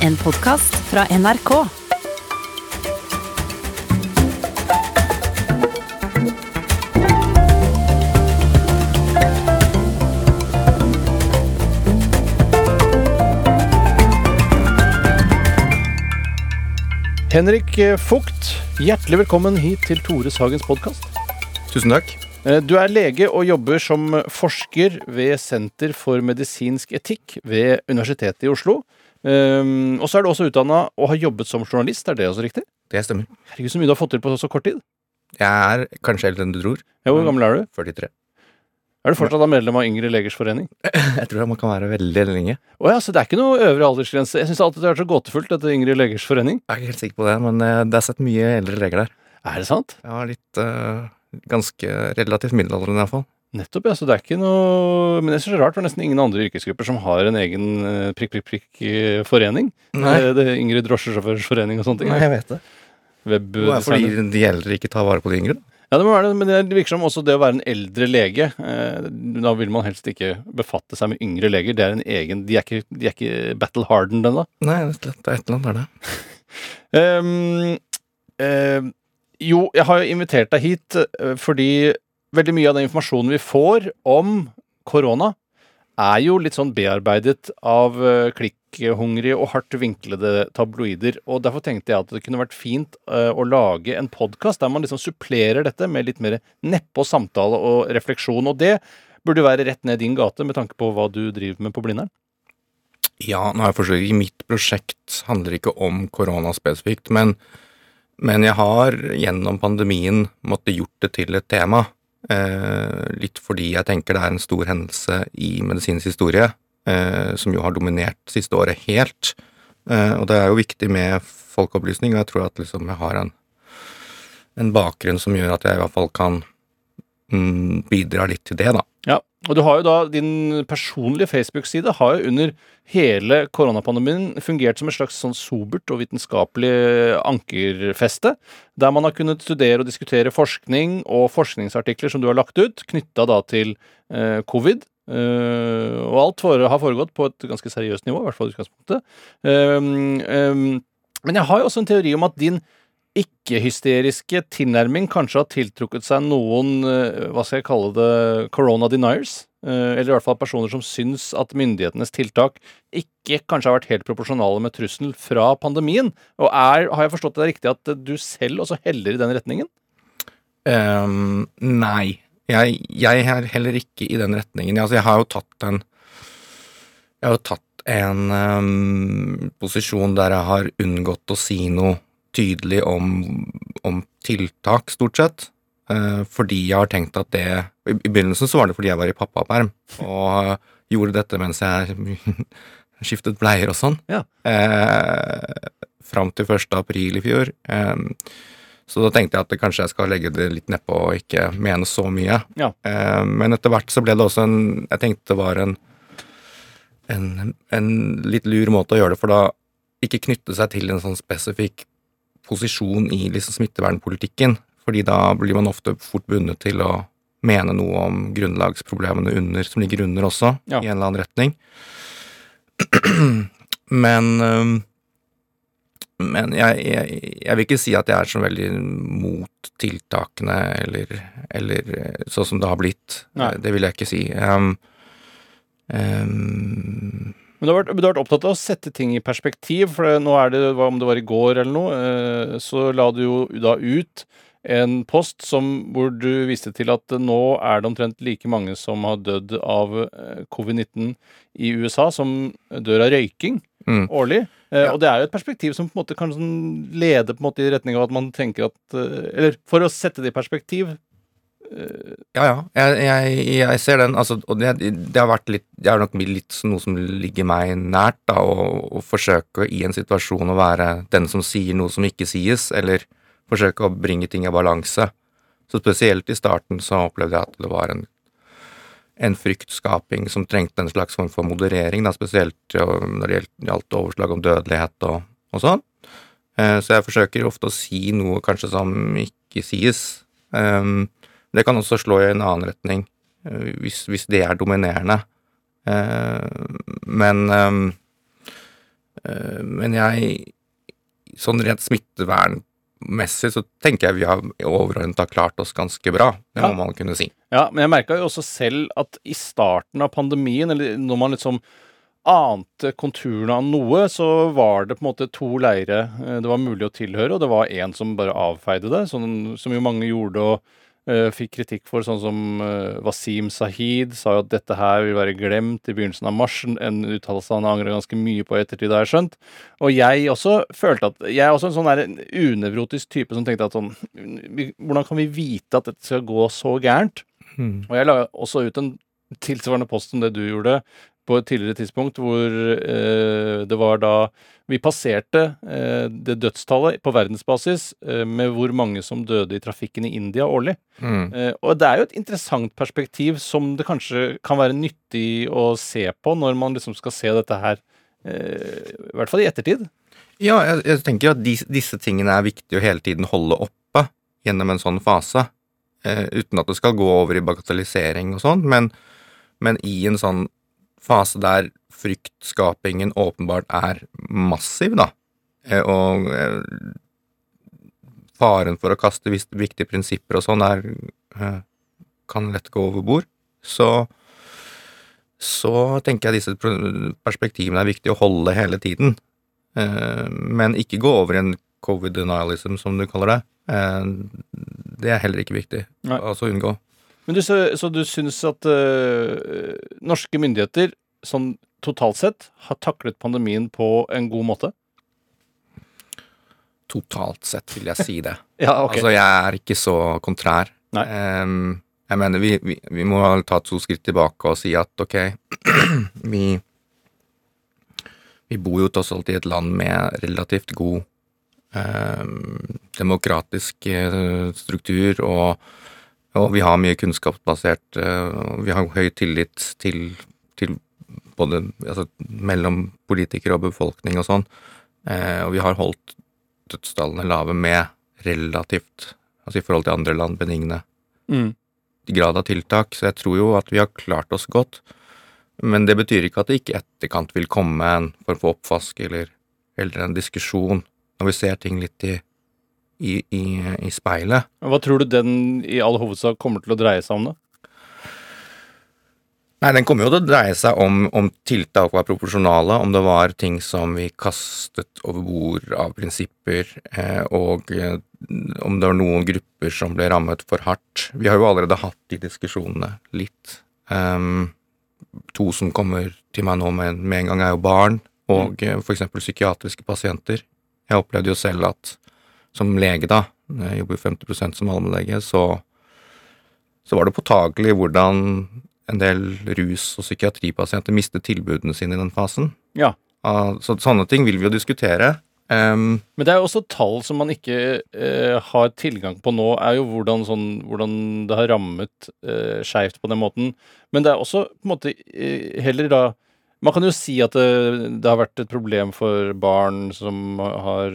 En podkast fra NRK. Henrik Fugt, hjertelig velkommen hit til Tore Sagens podkast. Tusen takk. Du er lege og jobber som forsker ved Senter for medisinsk etikk ved Universitetet i Oslo. Um, og så er du også utdanna og har jobbet som journalist, er det også riktig? Det stemmer. Herregud, så mye du har fått til på så kort tid. Jeg er kanskje eldre enn du tror. Ja, Hvor gammel er du? 43. Er du fortsatt medlem av Yngre legers forening? Jeg tror man kan være veldig lenge. Å ja, så det er ikke noe øvre aldersgrense. Jeg syns alltid det har vært så gåtefullt, dette Yngre legers forening. Jeg er ikke helt sikker på det, men eh, det er sett mye eldre leger der. Er det sant? Ja, litt uh, Ganske relativt middelaldrende, iallfall. Nettopp, ja. Så det er ikke noe Men jeg synes det er rart, for nesten ingen andre yrkesgrupper som har en egen eh, prikk, prikk, prikk eh. Nei. Eh, Det er Yngre drosjesjåførers forening og sånne ting. Nei, jeg vet det. Det er fordi de eldre ikke tar vare på de yngre. Ja, det må være det, men det virker som også det å være en eldre lege eh, Da vil man helst ikke befatte seg med yngre leger. Det er en egen De er ikke, de er ikke battle hardened ennå. Nei, det er et eller annet er det. Um, um, jo, jeg har jo invitert deg hit fordi veldig mye av den informasjonen vi får om korona, er jo litt sånn bearbeidet av eh, klikkhungrige og hardt vinklede tabloider. Og derfor tenkte jeg at det kunne vært fint eh, å lage en podkast der man liksom supplerer dette med litt mer nedpå samtale og refleksjon. Og det burde være rett ned din gate med tanke på hva du driver med på Blindern. Ja, nå har jeg forsøkt Mitt prosjekt handler ikke om korona spesifikt, men, men jeg har gjennom pandemien måttet gjort det til et tema. Eh, litt fordi jeg tenker det er en stor hendelse i medisinens historie, eh, som jo har dominert siste året helt. Eh, og det er jo viktig med folkeopplysning, og jeg tror at liksom jeg har en, en bakgrunn som gjør at jeg i hvert fall kan mm, bidra litt til det, da. Ja, og du har jo da din personlige Facebook-side har jo under hele koronapandemien fungert som et slags sånn sobert og vitenskapelig ankerfeste, der man har kunnet studere og diskutere forskning og forskningsartikler som du har lagt ut, knytta da til eh, covid. Eh, og alt for, har foregått på et ganske seriøst nivå, i hvert fall i utgangspunktet. Um, um, men jeg har jo også en teori om at din ikke-hysteriske tilnærming kanskje har tiltrukket seg noen, eh, hva skal jeg kalle det, corona deniers. Eh, Eller i hvert fall personer som syns at myndighetenes tiltak ikke kanskje har vært helt proporsjonale med trussel fra pandemien. Og er, har jeg forstått det riktig at du selv også heller i den retningen? Um, nei. Jeg, jeg er heller ikke i den retningen. Altså, jeg har jo tatt en Jeg har jo tatt en um, posisjon der jeg har unngått å si noe tydelig om, om tiltak, stort sett. Eh, fordi jeg har tenkt at det I i begynnelsen så var det fordi jeg var i pappaperm og gjorde dette mens jeg skiftet bleier og sånn. Ja. Eh, fram til 1. april i fjor. Eh, så da tenkte jeg at kanskje jeg skal legge det litt nedpå og ikke mene så mye. Ja. Eh, men etter hvert så ble det også en Jeg tenkte det var en, en, en litt lur måte å gjøre det, for da ikke knytte seg til en sånn spesifikk posisjon i liksom smittevernpolitikken. Fordi da blir man ofte fort bundet til å mene noe om grunnlagsproblemene under, som ligger under også, Ja. i en eller annen retning. Men men jeg, jeg, jeg vil ikke si at jeg er så veldig mot tiltakene, eller, eller eh, sånn som det har blitt. Nei. Det vil jeg ikke si. Um, um, Men du har, vært, du har vært opptatt av å sette ting i perspektiv, for nå er det, om det var i går eller noe, eh, så la du jo da ut en post som, hvor du viste til at nå er det omtrent like mange som har dødd av eh, covid-19 i USA, som dør av røyking Mm. årlig. Eh, Ja. Og det er jo et perspektiv som på en måte kan sånn lede på en måte i retning av at man tenker at Eller for å sette det i perspektiv Ja, ja. Jeg, jeg, jeg ser den. Altså, og det, det har vært litt Det er nok litt noe som ligger meg nært, da, å, å forsøke i en situasjon å være den som sier noe som ikke sies, eller forsøke å bringe ting i balanse. Så spesielt i starten så opplevde jeg at det var en, en fryktskaping som trengte en slags form for moderering, da, spesielt når det gjaldt- overslag om dødelighet og, og sånn. Eh, Så jeg forsøker ofte å si noe kanskje som ikke sies. Um, det kan også slå i en annen retning, eh, hvis, hvis det er dominerende. Eh, Men Eh, men jeg Sånn rent smittevernmessig så tenker jeg vi har overordnet har klart oss ganske bra. Det må Ja. man kunne si. Ja, men jeg merka jo også selv at i starten av pandemien, eller når man liksom ante konturene av noe, så var det på en måte to leire det var mulig å tilhøre, og det var én som bare avfeide det, sånn, som jo mange gjorde og fikk kritikk for, sånn som eh, Wasim Sahid sa jo at dette her vil være glemt i begynnelsen av mars, en uttalelse han angrer ganske mye på i ettertid, har jeg skjønt. Og jeg også følte at Jeg er også en sånn der unevrotisk type som tenkte at sånn Hvordan kan vi vite at dette skal gå så gærent? Og jeg la også ut en tilsvarende post som det du gjorde på et tidligere tidspunkt, hvor eh, det var da Vi passerte eh, det dødstallet på verdensbasis eh, med hvor mange som døde i trafikken i India årlig. Mm. Og det er jo et interessant perspektiv som det kanskje kan være nyttig å se på når man liksom skal se dette her, i hvert fall i ettertid. Ja, jeg, jeg tenker at dis, disse tingene er viktig å hele tiden holde oppe gjennom en sånn fase. Uten at det skal gå over i bagatellisering og sånn, men, men i en sånn fase der fryktskapingen åpenbart er massiv, da, eh, og eh, faren for å kaste viktige prinsipper og sånn er eh, kan lett gå over bord, så så tenker jeg disse perspektivene er viktig å holde hele tiden. Men ikke gå over i en covid denialism, som du kaller det. Det er heller ikke viktig. Nei. Altså unngå. Men du, så, så du syns at eh, norske myndigheter sånn totalt sett har taklet pandemien på en god måte? Totalt sett vil jeg si det. Ja, okay. Altså, jeg er ikke så kontrær. Nei. Um, jeg mener, vi, vi, vi må ta to skritt tilbake og si at ok, vi Vi bor jo tross alt i et land med relativt god em, demokratisk eh, struktur, og, og vi har mye kunnskapsbasert eh, Vi har høy tillit til, til både altså, mellom politikere og befolkning og sånn. Eh, og vi har holdt dødstallene lave med relativt, altså i forhold til andre land, benigne Mm. grad av tiltak, så jeg tror jo at vi har klart oss godt. Men det betyr ikke at det ikke i etterkant vil komme en form for oppvask eller, eller en diskusjon når vi ser ting litt i, i, i, i speilet. Hva tror du den i all hovedsak kommer til å dreie seg om, da? Nei, den kommer jo til å dreie seg om, om tiltak var proporsjonale, om det var ting som vi kastet over bord av prinsipper, eh, og eh, om det var noen grupper som ble rammet for hardt. Vi har jo allerede hatt de diskusjonene litt. Um, to som kommer til meg nå med, med en gang, er jo barn, og mm. for eksempel psykiatriske pasienter. Jeg opplevde jo selv at som lege, da, jeg jobber jo 50% som allmennlege, så, så var det påtagelig hvordan en del rus- og psykiatripasienter mistet tilbudene sine i den fasen. Ja. Ah, Så sånne ting vil vi jo diskutere. Um, Men det er jo også tall som man ikke uh, har tilgang på nå, er jo hvordan, sånn, hvordan det har rammet uh, skeivt på den måten. Men det er også på en måte uh, heller da Man kan jo si at det, det har vært et problem for barn som har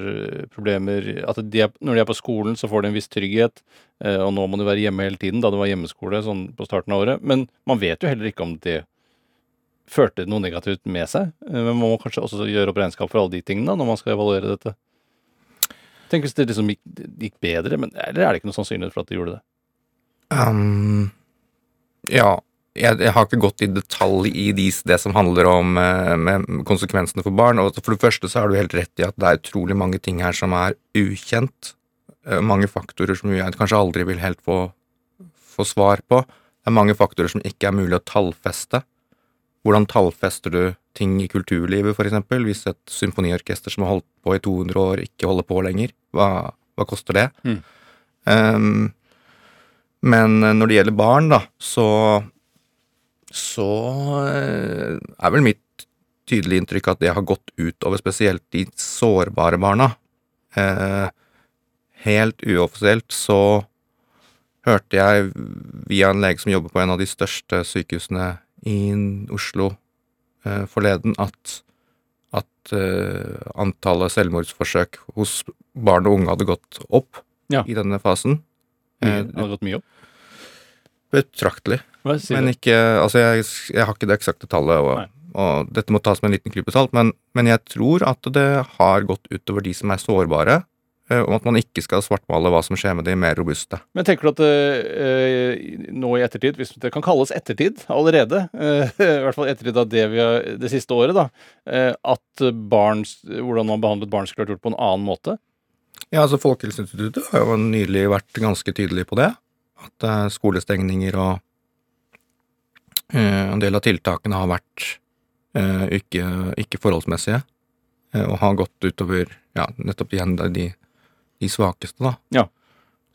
problemer At de er, når de er på skolen, så får de en viss trygghet. Eh, og nå må de være hjemme hele tiden, da det var hjemmeskole sånn på starten av året. Men man vet jo heller ikke om det førte noe negativt med seg. Eh, Men man må kanskje også gjøre opp regnskap for alle de tingene når man skal evaluere dette. Tenk hvis det liksom gikk, gikk bedre, men eller er det ikke noe sannsynlighet for at det gjorde det? Um, ja, jeg, jeg har ikke gått i detalj i de, det som handler om eh, konsekvensene for barn. Og for det første så har du helt rett i at det er utrolig mange ting her som er ukjent. Eh, mange faktorer som jeg kanskje aldri vil helt få, få svar på. Det er mange faktorer som ikke er mulig å tallfeste. Hvordan tallfester du ting i kulturlivet, eksempel? Hvis et symfoniorkester som har holdt på i 200 år, ikke holder på lenger, hva, hva koster det? Mm. Um, men når det gjelder barn, da, så så eh, er vel mitt tydelige inntrykk at det har gått utover spesielt de sårbare barna. Eh, helt uoffisielt så hørte jeg via en lege som jobber på en av de største sykehusene i Oslo eh, forleden, at, at eh, antallet selvmordsforsøk hos barn og unge hadde gått opp Ja. i denne fasen. Mye, Eh, det hadde gått mye opp? Betraktelig. Men ikke Altså, jeg, jeg har ikke det eksakte tallet, og, og dette må tas med en liten klype salt, men, men jeg tror at det har gått utover de som er sårbare, Om og at man ikke skal svartmale hva som skjer med de mer robuste. Men tenker du at øh, nå i ettertid, hvis det kan kalles ettertid allerede, øh, i hvert fall ettertid av det vi har det siste året, da, eh, at barns, hvordan man behandlet barn skulle vært gjort på en annen måte? Ja, altså Folkehelseinstituttet har jo nylig vært ganske tydelig på det. At eh, skolestengninger og eh, en del av tiltakene har vært eh, ikke, ikke forholdsmessige. og har gått utover ja, nettopp igjen de, de, svakeste, da. Ja.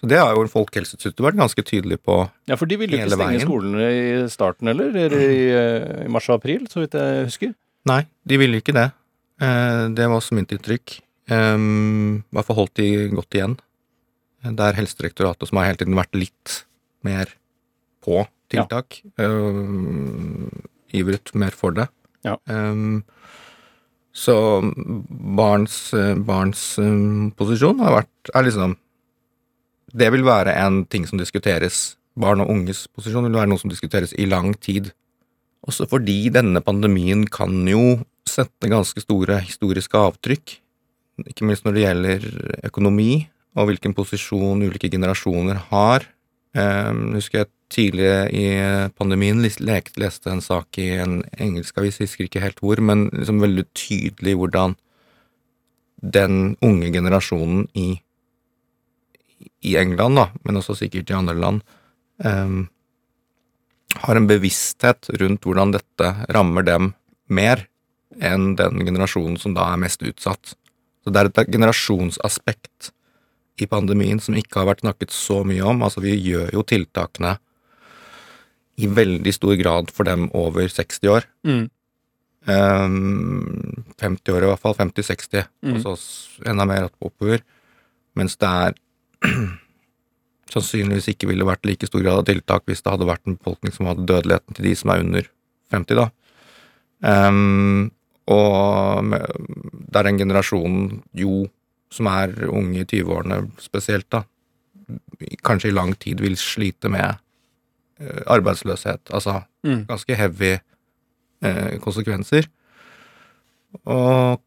Så det har jo Folkehelseinstituttet vært ganske tydelig på. hele veien. Ja, for de ville jo ikke stenge veien. skolene i starten, eller? eller i, I mars og april, så vidt jeg husker. Nei, de ville ikke det. Det var også mitt inntrykk. Um, I hvert fall holdt de godt igjen. Det er Helsedirektoratet som har hele tiden vært litt mer på tiltak. Um, ivret mer for det. Ja. Um, så barns, eh, barns um, posisjon har vært er liksom Det vil være en ting som diskuteres. Barn og unges posisjon vil være noe som diskuteres i lang tid. Også fordi denne pandemien kan jo sette ganske store historiske avtrykk. Ikke minst når det gjelder økonomi, og hvilken posisjon ulike generasjoner har. Um, husker jeg tidligere i pandemien leste en sak i en engelsk avis, jeg husker ikke helt hvor, men liksom veldig tydelig hvordan den unge generasjonen i, i England, da, men også sikkert i andre land, um, har en bevissthet rundt hvordan dette rammer dem mer enn den generasjonen som da er mest utsatt. Så det er et generasjonsaspekt i pandemien som ikke har vært snakket så mye om. Altså, vi gjør jo tiltakene i veldig stor grad for dem over 60 år. Mm. Um, 50 år i hvert fall. 50-60. Mm. Og så enda mer oppover. Mens det er sannsynligvis ikke ville vært like stor grad av tiltak hvis det hadde vært en befolkning som hadde dødeligheten til de som er under 50, da. Um, og med- der den generasjonen jo, som er unge i 20-årene spesielt, da, kanskje i lang tid vil slite med eh, arbeidsløshet. Altså Mm. ganske heavy eh, konsekvenser. Og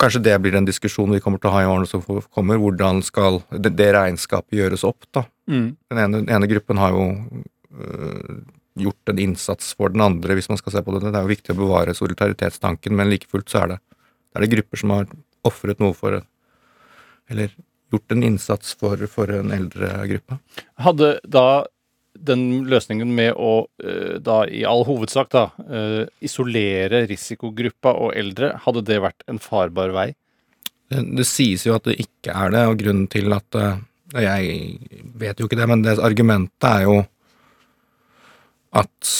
kanskje det blir en diskusjon vi kommer til å ha i årene som kommer. Hvordan skal det, det regnskapet gjøres opp, da? Mm. Den ene, den ene gruppen har jo øh, gjort en innsats for den andre, hvis man skal se på det. Det er jo viktig å bevare solidaritetstanken, men like fullt så er det, det er det grupper som har ofret noe for Eller gjort en innsats for, for en eldre gruppe. Hadde da den løsningen med å eh, da i all hovedsak da eh, isolere risikogruppa og eldre, hadde det vært en farbar vei? Det, det sies jo at det ikke er det, og grunnen til at øh, Jeg vet jo ikke det, men det argumentet er jo at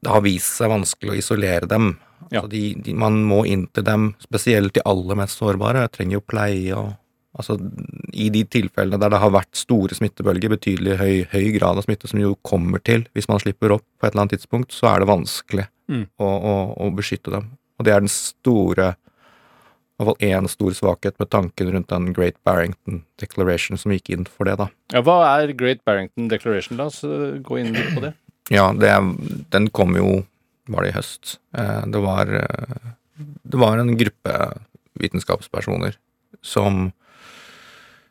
det har vist seg vanskelig å isolere dem. Ja. Altså de, de, man må inn til dem, spesielt de aller mest sårbare. Trenger jo pleie og Altså, i de tilfellene der det har vært store smittebølger, betydelig høy, høy grad av smitte som jo kommer til hvis man slipper opp på et eller annet tidspunkt, så er det vanskelig Mm. å, å, å beskytte dem. Og det er den store I hvert fall én stor svakhet med tanken rundt den Great Barrington Declaration som gikk inn for det, da. Ja, Hva er Great Barrington Declaration? La oss eh, gå inn litt på det. Ja, det, den kom jo Var det i høst? Eh, Det var eh, Det var en gruppe vitenskapspersoner som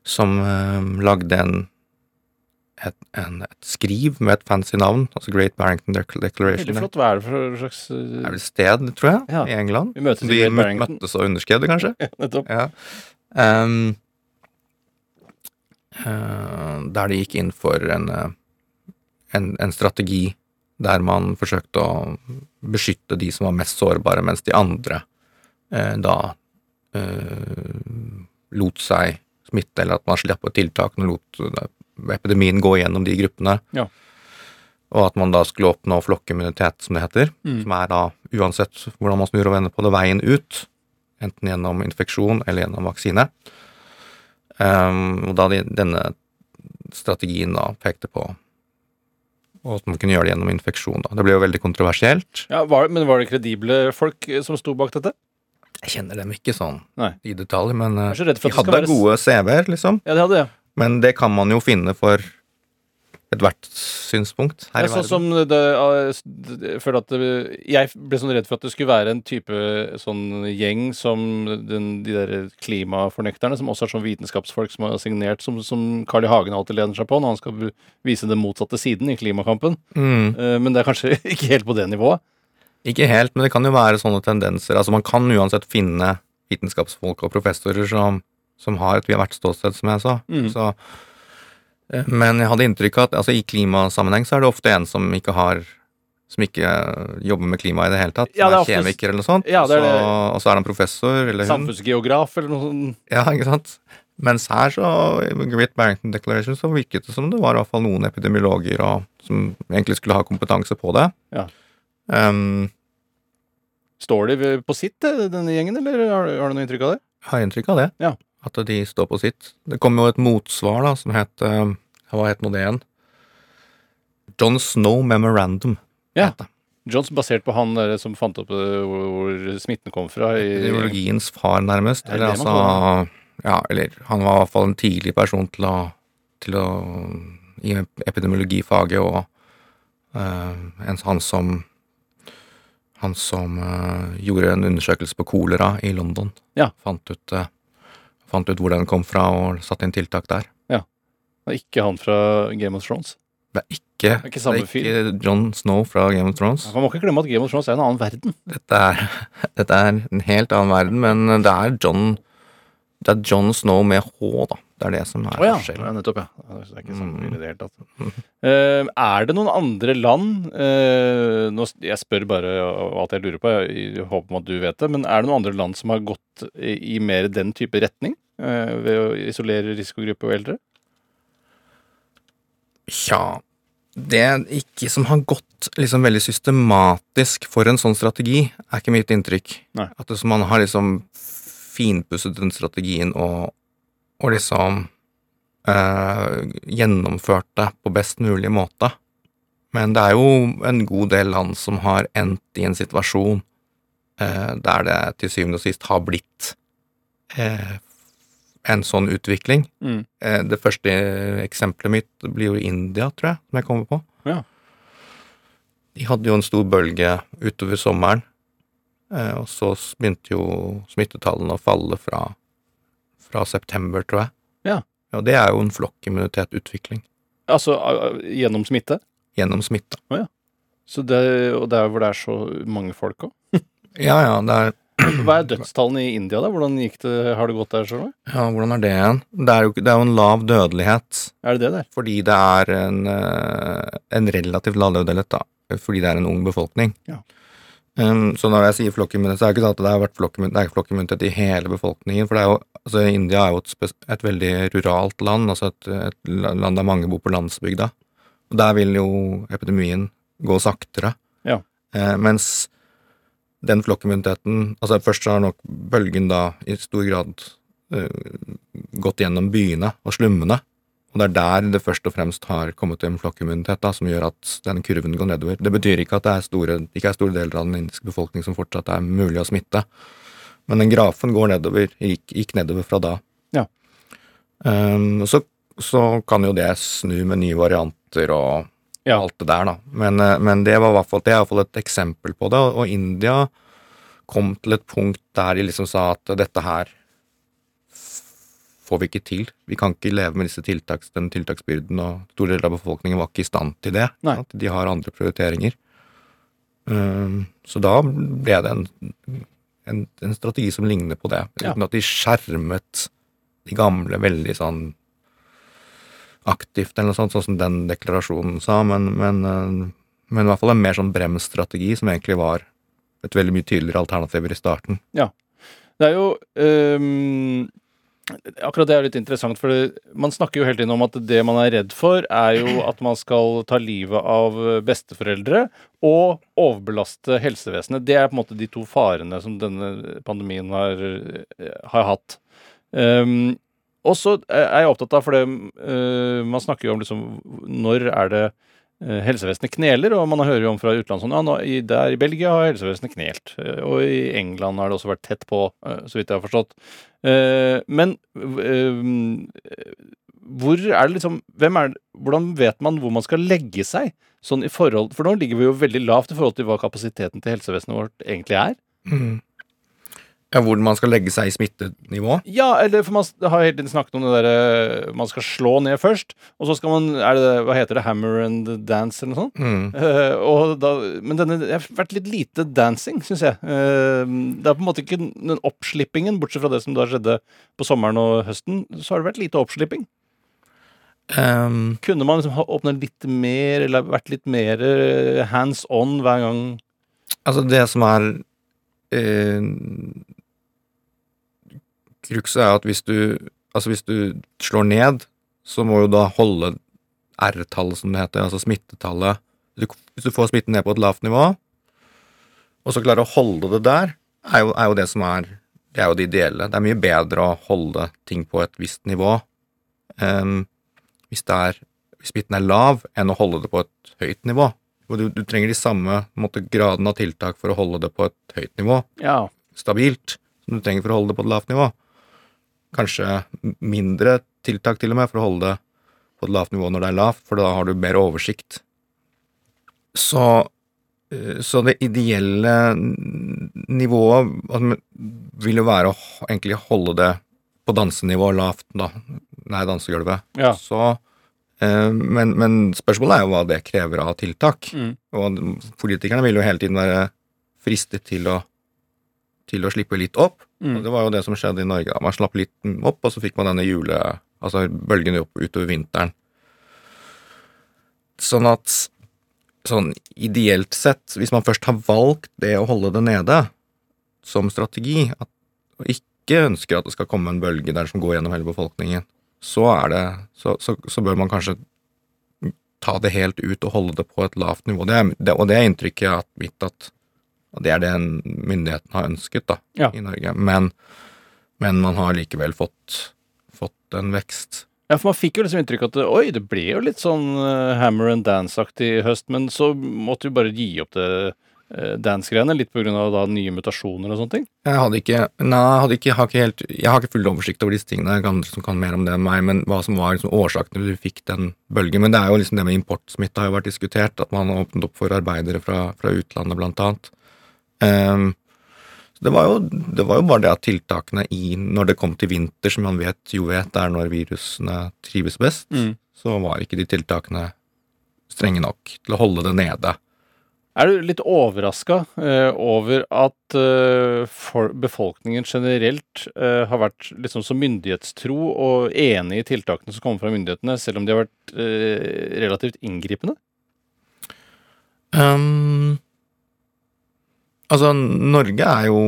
Som eh, lagde en et, en, et skriv med et fancy navn, altså Great Barrington Declaration. Veldig flott. Hva er det for slags Det eh, er vel sted, tror jeg, Ja. i England. Vi møtes De møttes og underskrev det, kanskje? Ja, nettopp. Ja. Um, uh, der de gikk inn for en, en, en strategi der man forsøkte å beskytte de som var mest sårbare, mens de andre uh, da lot seg smitte, eller at man slapp på tiltakene og lot eh, epidemien gå gjennom de gruppene. Ja. Og at man da skulle oppnå flokkimmunitet, som det heter, Mm. som er da, uansett hvordan man snur og vender på det, veien ut, enten gjennom infeksjon eller gjennom vaksine. Um, og da de, denne strategien da pekte på og at man kunne gjøre det gjennom infeksjon. da. Det ble jo veldig kontroversielt. Ja, var, men var det kredible folk eh, som sto bak dette? Jeg kjenner dem ikke sånn Nei. i detalj, men eh, de hadde være gode CV-er, liksom. Ja, de hadde ja. Men det kan man jo finne for ethvert synspunkt her Ja, i sånn som det, eh, jeg føler at det, Jeg ble sånn redd for at det skulle være en type sånn gjeng som den, de der klimafornekterne, som også er sånn vitenskapsfolk som har signert, som, som Carl I. Hagen alltid lener seg på når han skal vise den motsatte siden i klimakampen. Mm. Eh, Men det er kanskje ikke helt på det nivået. Ikke helt, men det kan jo være sånne tendenser. Altså Man kan uansett finne vitenskapsfolk og professorer som, som har et hvert ståsted, som jeg sa. Mm. Så, eh, men jeg hadde inntrykk av at altså, i klimasammenheng så er det ofte en som ikke har som ikke eh, jobber med klima i det hele tatt. Ja, det er er kjemiker eller noe sånt. Ja, det er så, det. og så er han professor eller hun. Samfunnsgeograf eller noe sånt. Ja, ikke sant? Mens her, så, i Great Barrington Declaration, så virket det som det var i hvert fall noen epidemiologer og, som egentlig skulle ha kompetanse på det. Ja. Um, Står de på sitt, eh, denne gjengen, eller har, du- har du noe inntrykk av det? Jeg har inntrykk av det. Ja. At de står på sitt. Det kom jo et motsvar da, som het uh, Hva het nå det igjen? John Snow Memorandum. Ja. Johns basert på han der som fant opp eh, hvor, hvor smitten kom fra. Ideologiens far, nærmest. Er Eller altså Ja, eller han var i hvert fall en tidlig person til å, til å i epidemiologifaget, og eh, en, han som han som eh, gjorde en undersøkelse på kolera i London. Ja. Fant ut, eh, fant ut hvor den kom fra, og satte inn tiltak der. Ja. Det er ikke han fra Game of Thrones. Det er ikke, er ikke det er ikke John Snow fra Game of Thrones. Man må ikke glemme at Game of Thrones er en annen verden. Dette er, dette er en helt annen verden, men det er John Det er John Snow med H, da. Det er det som er oh, ja. forskjellen. ja, nettopp, ja. Det er ikke sånn Mm. i det hele tatt. Uh, er det noen andre land uh, nå, Jeg spør bare alt jeg lurer på, jeg, i håp om at du vet det. Men er det noen andre land som har gått i, i mer den type retning? Uh, ved å isolere risikogrupper og eldre? Tja Det er ikke som har gått liksom veldig systematisk for en sånn strategi, er ikke mitt inntrykk. Nei. At det, som man har liksom finpusset den strategien og, og liksom eh, gjennomført det på best mulig måte. Men det er jo en god del land som har endt i en situasjon eh, der det til syvende og sist har blitt eh, en sånn utvikling. Mm. Eh, Det første eksempelet mitt blir jo India, tror jeg, som jeg kommer på. Ja. De hadde jo en stor bølge utover sommeren, og så begynte jo smittetallene å falle fra, fra september, tror jeg. Ja. Og det er jo en flokkimmunitetutvikling Altså eh, gjennom smitte? gjennom smitte. Så det, og der hvor det er så mange folk òg? Ja, ja, det er Hva er dødstallene i India, da? Hvordan gikk det, har det gått der? Så? Ja, hvordan er det igjen? Det er jo, det er jo en lav dødelighet Er det det der? fordi det er en, eh, en relativt lav dødelighet, da. Fordi det er en ung befolkning. Ja. Um, så når jeg sier flokkimmunitet, så er det ikke sånn at det har vært flokkimmunitet, i hele befolkningen. For det jo, altså India er jo et, et veldig ruralt land, altså et, et land der mange bor på landsbygda. Og der vil jo epidemien gå saktere. Ja. Uh, mens den flokkimmuniteten Altså først så har nok bølgen da i stor grad uh, gått gjennom byene og slummene. Og det er der det først og fremst har kommet til en flokkimmunitet da, som gjør at den kurven går nedover. Det betyr ikke at det er store, ikke er store deler av den indiske befolkning som fortsatt er mulig å smitte. Men den grafen går nedover, gikk, gikk nedover fra da. Ja. Um, så, så kan jo det snu med nye varianter og Ja. alt det der, da. Men, eh, men det, var hvert fall, det er iallfall et eksempel på det. Og India kom til et punkt der de liksom sa at dette her får vi ikke til. Vi kan ikke leve med disse tiltaks, den tiltaksbyrden, og store deler av befolkningen var ikke i stand til det. Nei. At de har andre prioriteringer. Um, så da ble det en, en, en strategi som ligner på det, Ja. uten at de skjermet de gamle veldig sånn aktivt, eller noe sånt, sånn som den deklarasjonen sa, men, men, eh, men i hvert fall en mer sånn bremsstrategi, som egentlig var et veldig mye tydeligere alternativ i starten. Ja. Det er jo øhm, Akkurat det er litt interessant, for man snakker jo hele tiden om at det man er redd for, er jo at man skal ta livet av besteforeldre og overbelaste helsevesenet. Det er på en måte de to farene som denne pandemien har, har hatt. Um, og så er jeg opptatt av, for det, uh, man snakker jo om liksom Når er det eh, helsevesenet kneler, og man hører jo om fra utlandet sånn ja, nå, i, der i Belgia har helsevesenet knelt, eh, og i England har det også vært tett på, eh, så vidt jeg har forstått. Eh, Men eh, hvor er det liksom hvem er, det- Hvordan vet man hvor man skal legge seg? Sånn i forhold, For nå ligger vi jo veldig lavt i forhold til hva kapasiteten til helsevesenet vårt egentlig er. Ja, hvor man skal legge seg i smittenivå. Ja, eller for man har hele tiden snakket om det derre Man skal slå ned først, og så skal man er det, Hva heter det? Hammer and dance, eller noe sånt? Mm. Uh, da, men denne det har vært litt lite dancing, syns jeg. Uh, det er på en måte ikke den oppslippingen, bortsett fra det som da skjedde på sommeren og høsten, så har det vært lite oppslipping. Um, Kunne man liksom ha åpna litt mer, eller vært litt mer eh, hands on hver gang? altså, det som er eh, Cruxet er at hvis du Altså, hvis du slår ned, så må du da holde R-tallet, som det heter, altså smittetallet du, Hvis du får smitten ned på et lavt nivå, og så klarer å holde det der, er jo, er jo det som er Det er jo det ideelle. Det er mye bedre å holde ting på et visst nivå um, hvis, er, hvis smitten er lav, enn å holde det på et høyt nivå. Du, du trenger de samme måte, gradene av tiltak for å holde det på et høyt nivå, Ja. stabilt, som du trenger for å holde det på et lavt nivå. Kanskje mindre tiltak til og med for å holde det på et lavt nivå når det er lavt, for da har du mer oversikt. Så, eh, så det ideelle nivået altså, vil jo være å egentlig holde det på dansenivå lavt, da. Nei, dansegulvet. ja. Så, eh, men, men spørsmålet er jo hva det krever av tiltak. Mm. Og politikerne vil jo hele tiden være fristet til å, til å slippe litt opp. Mm. Det var jo det som skjedde i Norge. Man slapp litt opp, og så fikk man denne jule... Altså bølgene opp utover vinteren. Sånn at sånn ideelt sett, hvis man først har valgt det å holde det nede som strategi, at, og ikke ønsker at det skal komme en bølge der som går gjennom hele befolkningen, så er det Så, så, så bør man kanskje ta det helt ut og holde det på et lavt nivå. Det er, det, og det er inntrykket mitt at og det er det myndighetene har ønsket da, Ja. i Norge. Men, men man har likevel fått, fått en vekst. Ja, for man fikk jo liksom inntrykk at oi, det ble jo litt sånn eh, Hammer and Dance-aktig i høst, men så måtte vi bare gi opp det uh, dance-greiene, litt da nye mutasjoner og sånne ting. Jeg hadde ikke Nei, jeg, hadde ikke, jeg har ikke helt Jeg har ikke full oversikt over disse tingene. Det er andre som kan mer om det enn meg, men hva som var liksom årsaken til at vi fikk den bølgen. Men det er jo liksom det med importsmitte har jo vært diskutert, at man har åpnet opp for arbeidere fra, fra utlandet, blant annet. Så det var, jo, det var jo bare det at tiltakene i Når det kom til vinter, som man vet jo vet er når virusene trives best, Mm. så var ikke de tiltakene strenge nok til å holde det nede. Er du litt overraska over at eh, befolkningen generelt eh, har vært liksom så myndighetstro og enig i tiltakene som kommer fra myndighetene, selv om de har vært eh, relativt inngripende? Ehm, altså, Norge er jo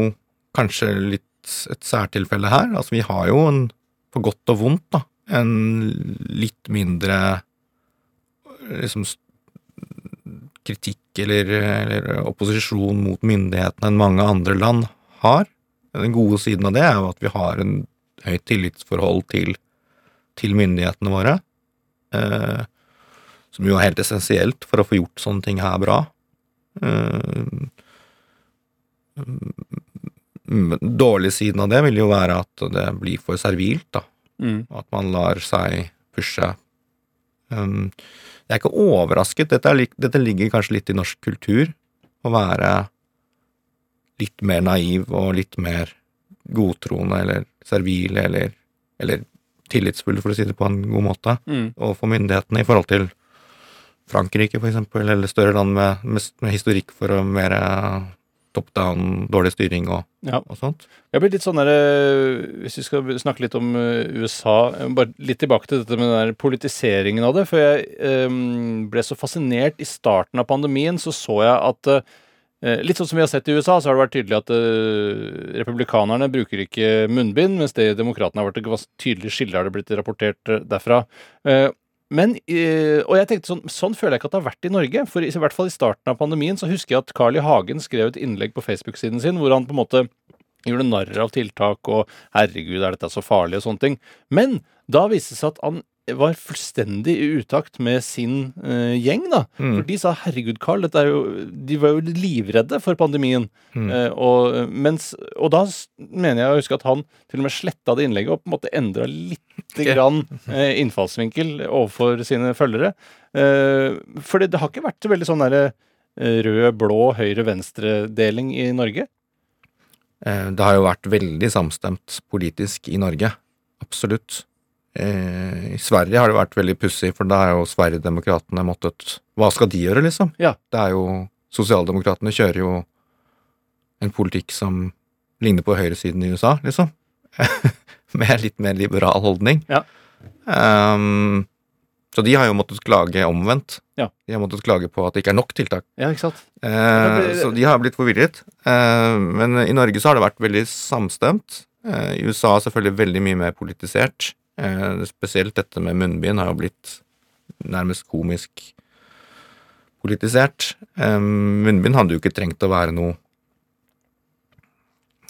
kanskje litt et særtilfelle her. Altså, vi har jo en, på godt og vondt, da, en litt mindre liksom kritikk eller, eller opposisjon mot myndighetene enn mange andre land har. Den gode siden av det er jo at vi har en høyt tillitsforhold til, til myndighetene våre. Eh, som jo er helt essensielt for å få gjort sånne ting her bra. Eh, mm, Dårlig siden av det vil jo være at det blir for servilt, da. Mm. At man lar seg pushe. Um, jeg er ikke overrasket. Dette, er, dette ligger kanskje litt i norsk kultur. Å være litt mer naiv og litt mer godtroende eller servil eller, eller tillitsfull, for å si det på en god måte, Mm. overfor myndighetene i forhold til Frankrike, for eksempel, eller større land med, med, med historikk for å eh, top down, dårlig styring og, Ja. og sånt. Jeg blir litt sånn der, eh, Hvis vi skal snakke litt om eh, USA Bare litt tilbake til dette med den der politiseringen av det. For jeg um, ble så fascinert i starten av pandemien, så så jeg at uh, Litt sånn som vi har sett i USA, så har det vært tydelig at uh, republikanerne bruker ikke munnbind, mens det i demokratene har vært et tydelig skille, har det blitt rapportert derfra. Eh, men, eh, og jeg tenkte sånn, sånn føler jeg ikke at det har vært i Norge. For i, hvert fall i starten av pandemien så husker jeg at Carl I. Hagen skrev et innlegg på Facebook-siden sin hvor han på en måte gjorde narr av tiltak og 'herregud, er dette så farlig?' og sånne ting. Men da viste det seg at han var fullstendig i utakt med sin uh, gjeng, da. Mm. For de sa 'herregud, Carl', dette er jo De var jo livredde for pandemien. Mm. Uh, og, mens, og da mener jeg å huske at han til og med sletta det innlegget og på en måte endra lite grann uh, innfallsvinkel overfor sine følgere. For det, det har ikke vært veldig sånn derre rød, blå, høyre, venstre-deling i Norge. Det har jo vært veldig samstemt politisk i Norge. Absolutt. Eh, I Sverige har det vært veldig pussig, for da har jo Sverigedemokraterna måttet Hva skal de gjøre, liksom? Ja. Det er jo Sosialdemokratene kjører jo en politikk som ligner på høyresiden i USA, liksom. Med litt mer liberal holdning. Ja. Um, så de har jo måttet klage omvendt. Ja. De har måttet klage på at det ikke er nok tiltak. Ja, ikke sant? Eh, så de har blitt forvirret. Eh, men i Norge så har det vært veldig samstemt. Eh, I USA selvfølgelig veldig mye mer politisert. Eh, spesielt dette med munnbind har jo blitt nærmest komisk politisert. Munnbind hadde jo ikke trengt å være noe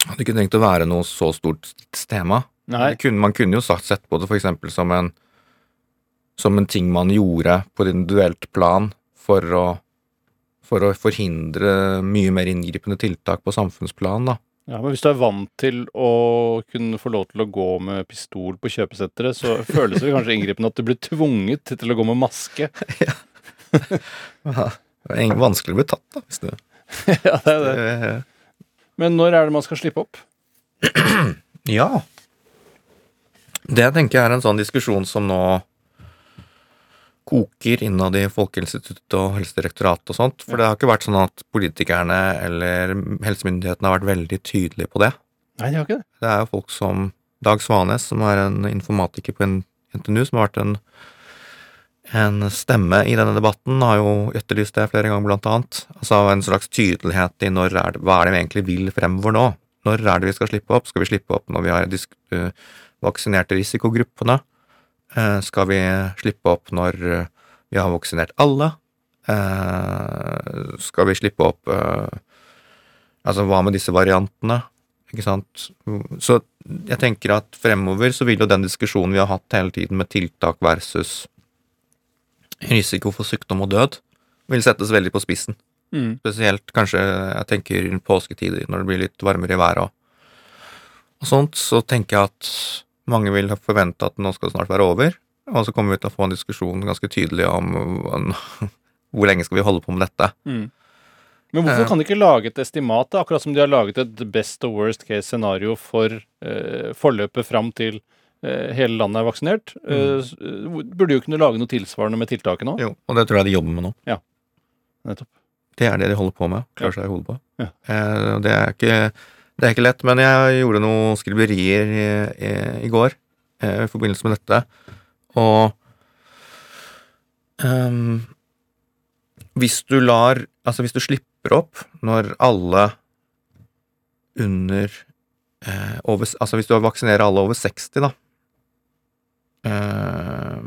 Hadde ikke trengt å være noe så stort tema. Kunne, man kunne jo sagt, sett på det eksempel som en som en ting man gjorde på et individuelt plan for å for å forhindre mye mer inngripende tiltak på samfunnsplan, da. Ja, men hvis du er vant til å kunne få lov til å gå med pistol på kjøpesenteret, så føles det kanskje inngripende at du blir tvunget til å gå med maske. Ja, Det er vanskelig å bli tatt, da, hvis du ja, det er det. Men når er det man skal slippe opp? Ja. Det tenker jeg er en sånn diskusjon som nå koker innad i Folkehelseinstituttet og Helsedirektoratet og sånt. For det har ikke vært sånn at politikerne eller helsemyndighetene har vært veldig tydelige på det. Nei, de har ikke det. Det er jo folk som Dag Svanes, som er en informatiker på NTNU, som har vært en, en stemme i denne debatten, har jo etterlyst det flere ganger, blant annet. Altså en slags tydelighet i når er det, hva er det vi egentlig vil fremover nå? Når er det vi skal slippe opp? Skal vi slippe opp når vi har disk, uh, vaksinerte risikogruppene? Eh, skal vi slippe opp når øh, vi har vaksinert alle? Eh, skal vi slippe opp Altså, hva med disse variantene? Ikke sant? Så jeg tenker at fremover så vil jo den diskusjonen vi har hatt hele tiden med tiltak versus risiko for sykdom og død, vil settes veldig på spissen. Mm. Spesielt kanskje jeg tenker påsketider, når det blir litt varmere i været og, og sånt, så tenker jeg at mange vil forvente at nå skal det snart være over, og så kommer vi til å få en diskusjon ganske tydelig om hvor- lenge skal vi holde på med dette. Mm. Men hvorfor Eh. kan de ikke lage et estimat, da? akkurat som de har laget et best og worst case scenario for eh, forløpet fram til eh, hele landet er vaksinert? Mm. eh, burde jo kunne lage noe tilsvarende med tiltaket nå? Jo, og det tror jeg de jobber med nå. Nettopp. Det er det de holder på med. Klarer seg i hodet på. Ja. Eh, det, er ikke, det er ikke lett, men jeg gjorde noen skriverier i, i, i går eh, i forbindelse med dette, og um, Hvis du lar Altså, hvis du slipper opp når alle under eh, over, Altså, hvis du vaksinerer alle over 60, da eh,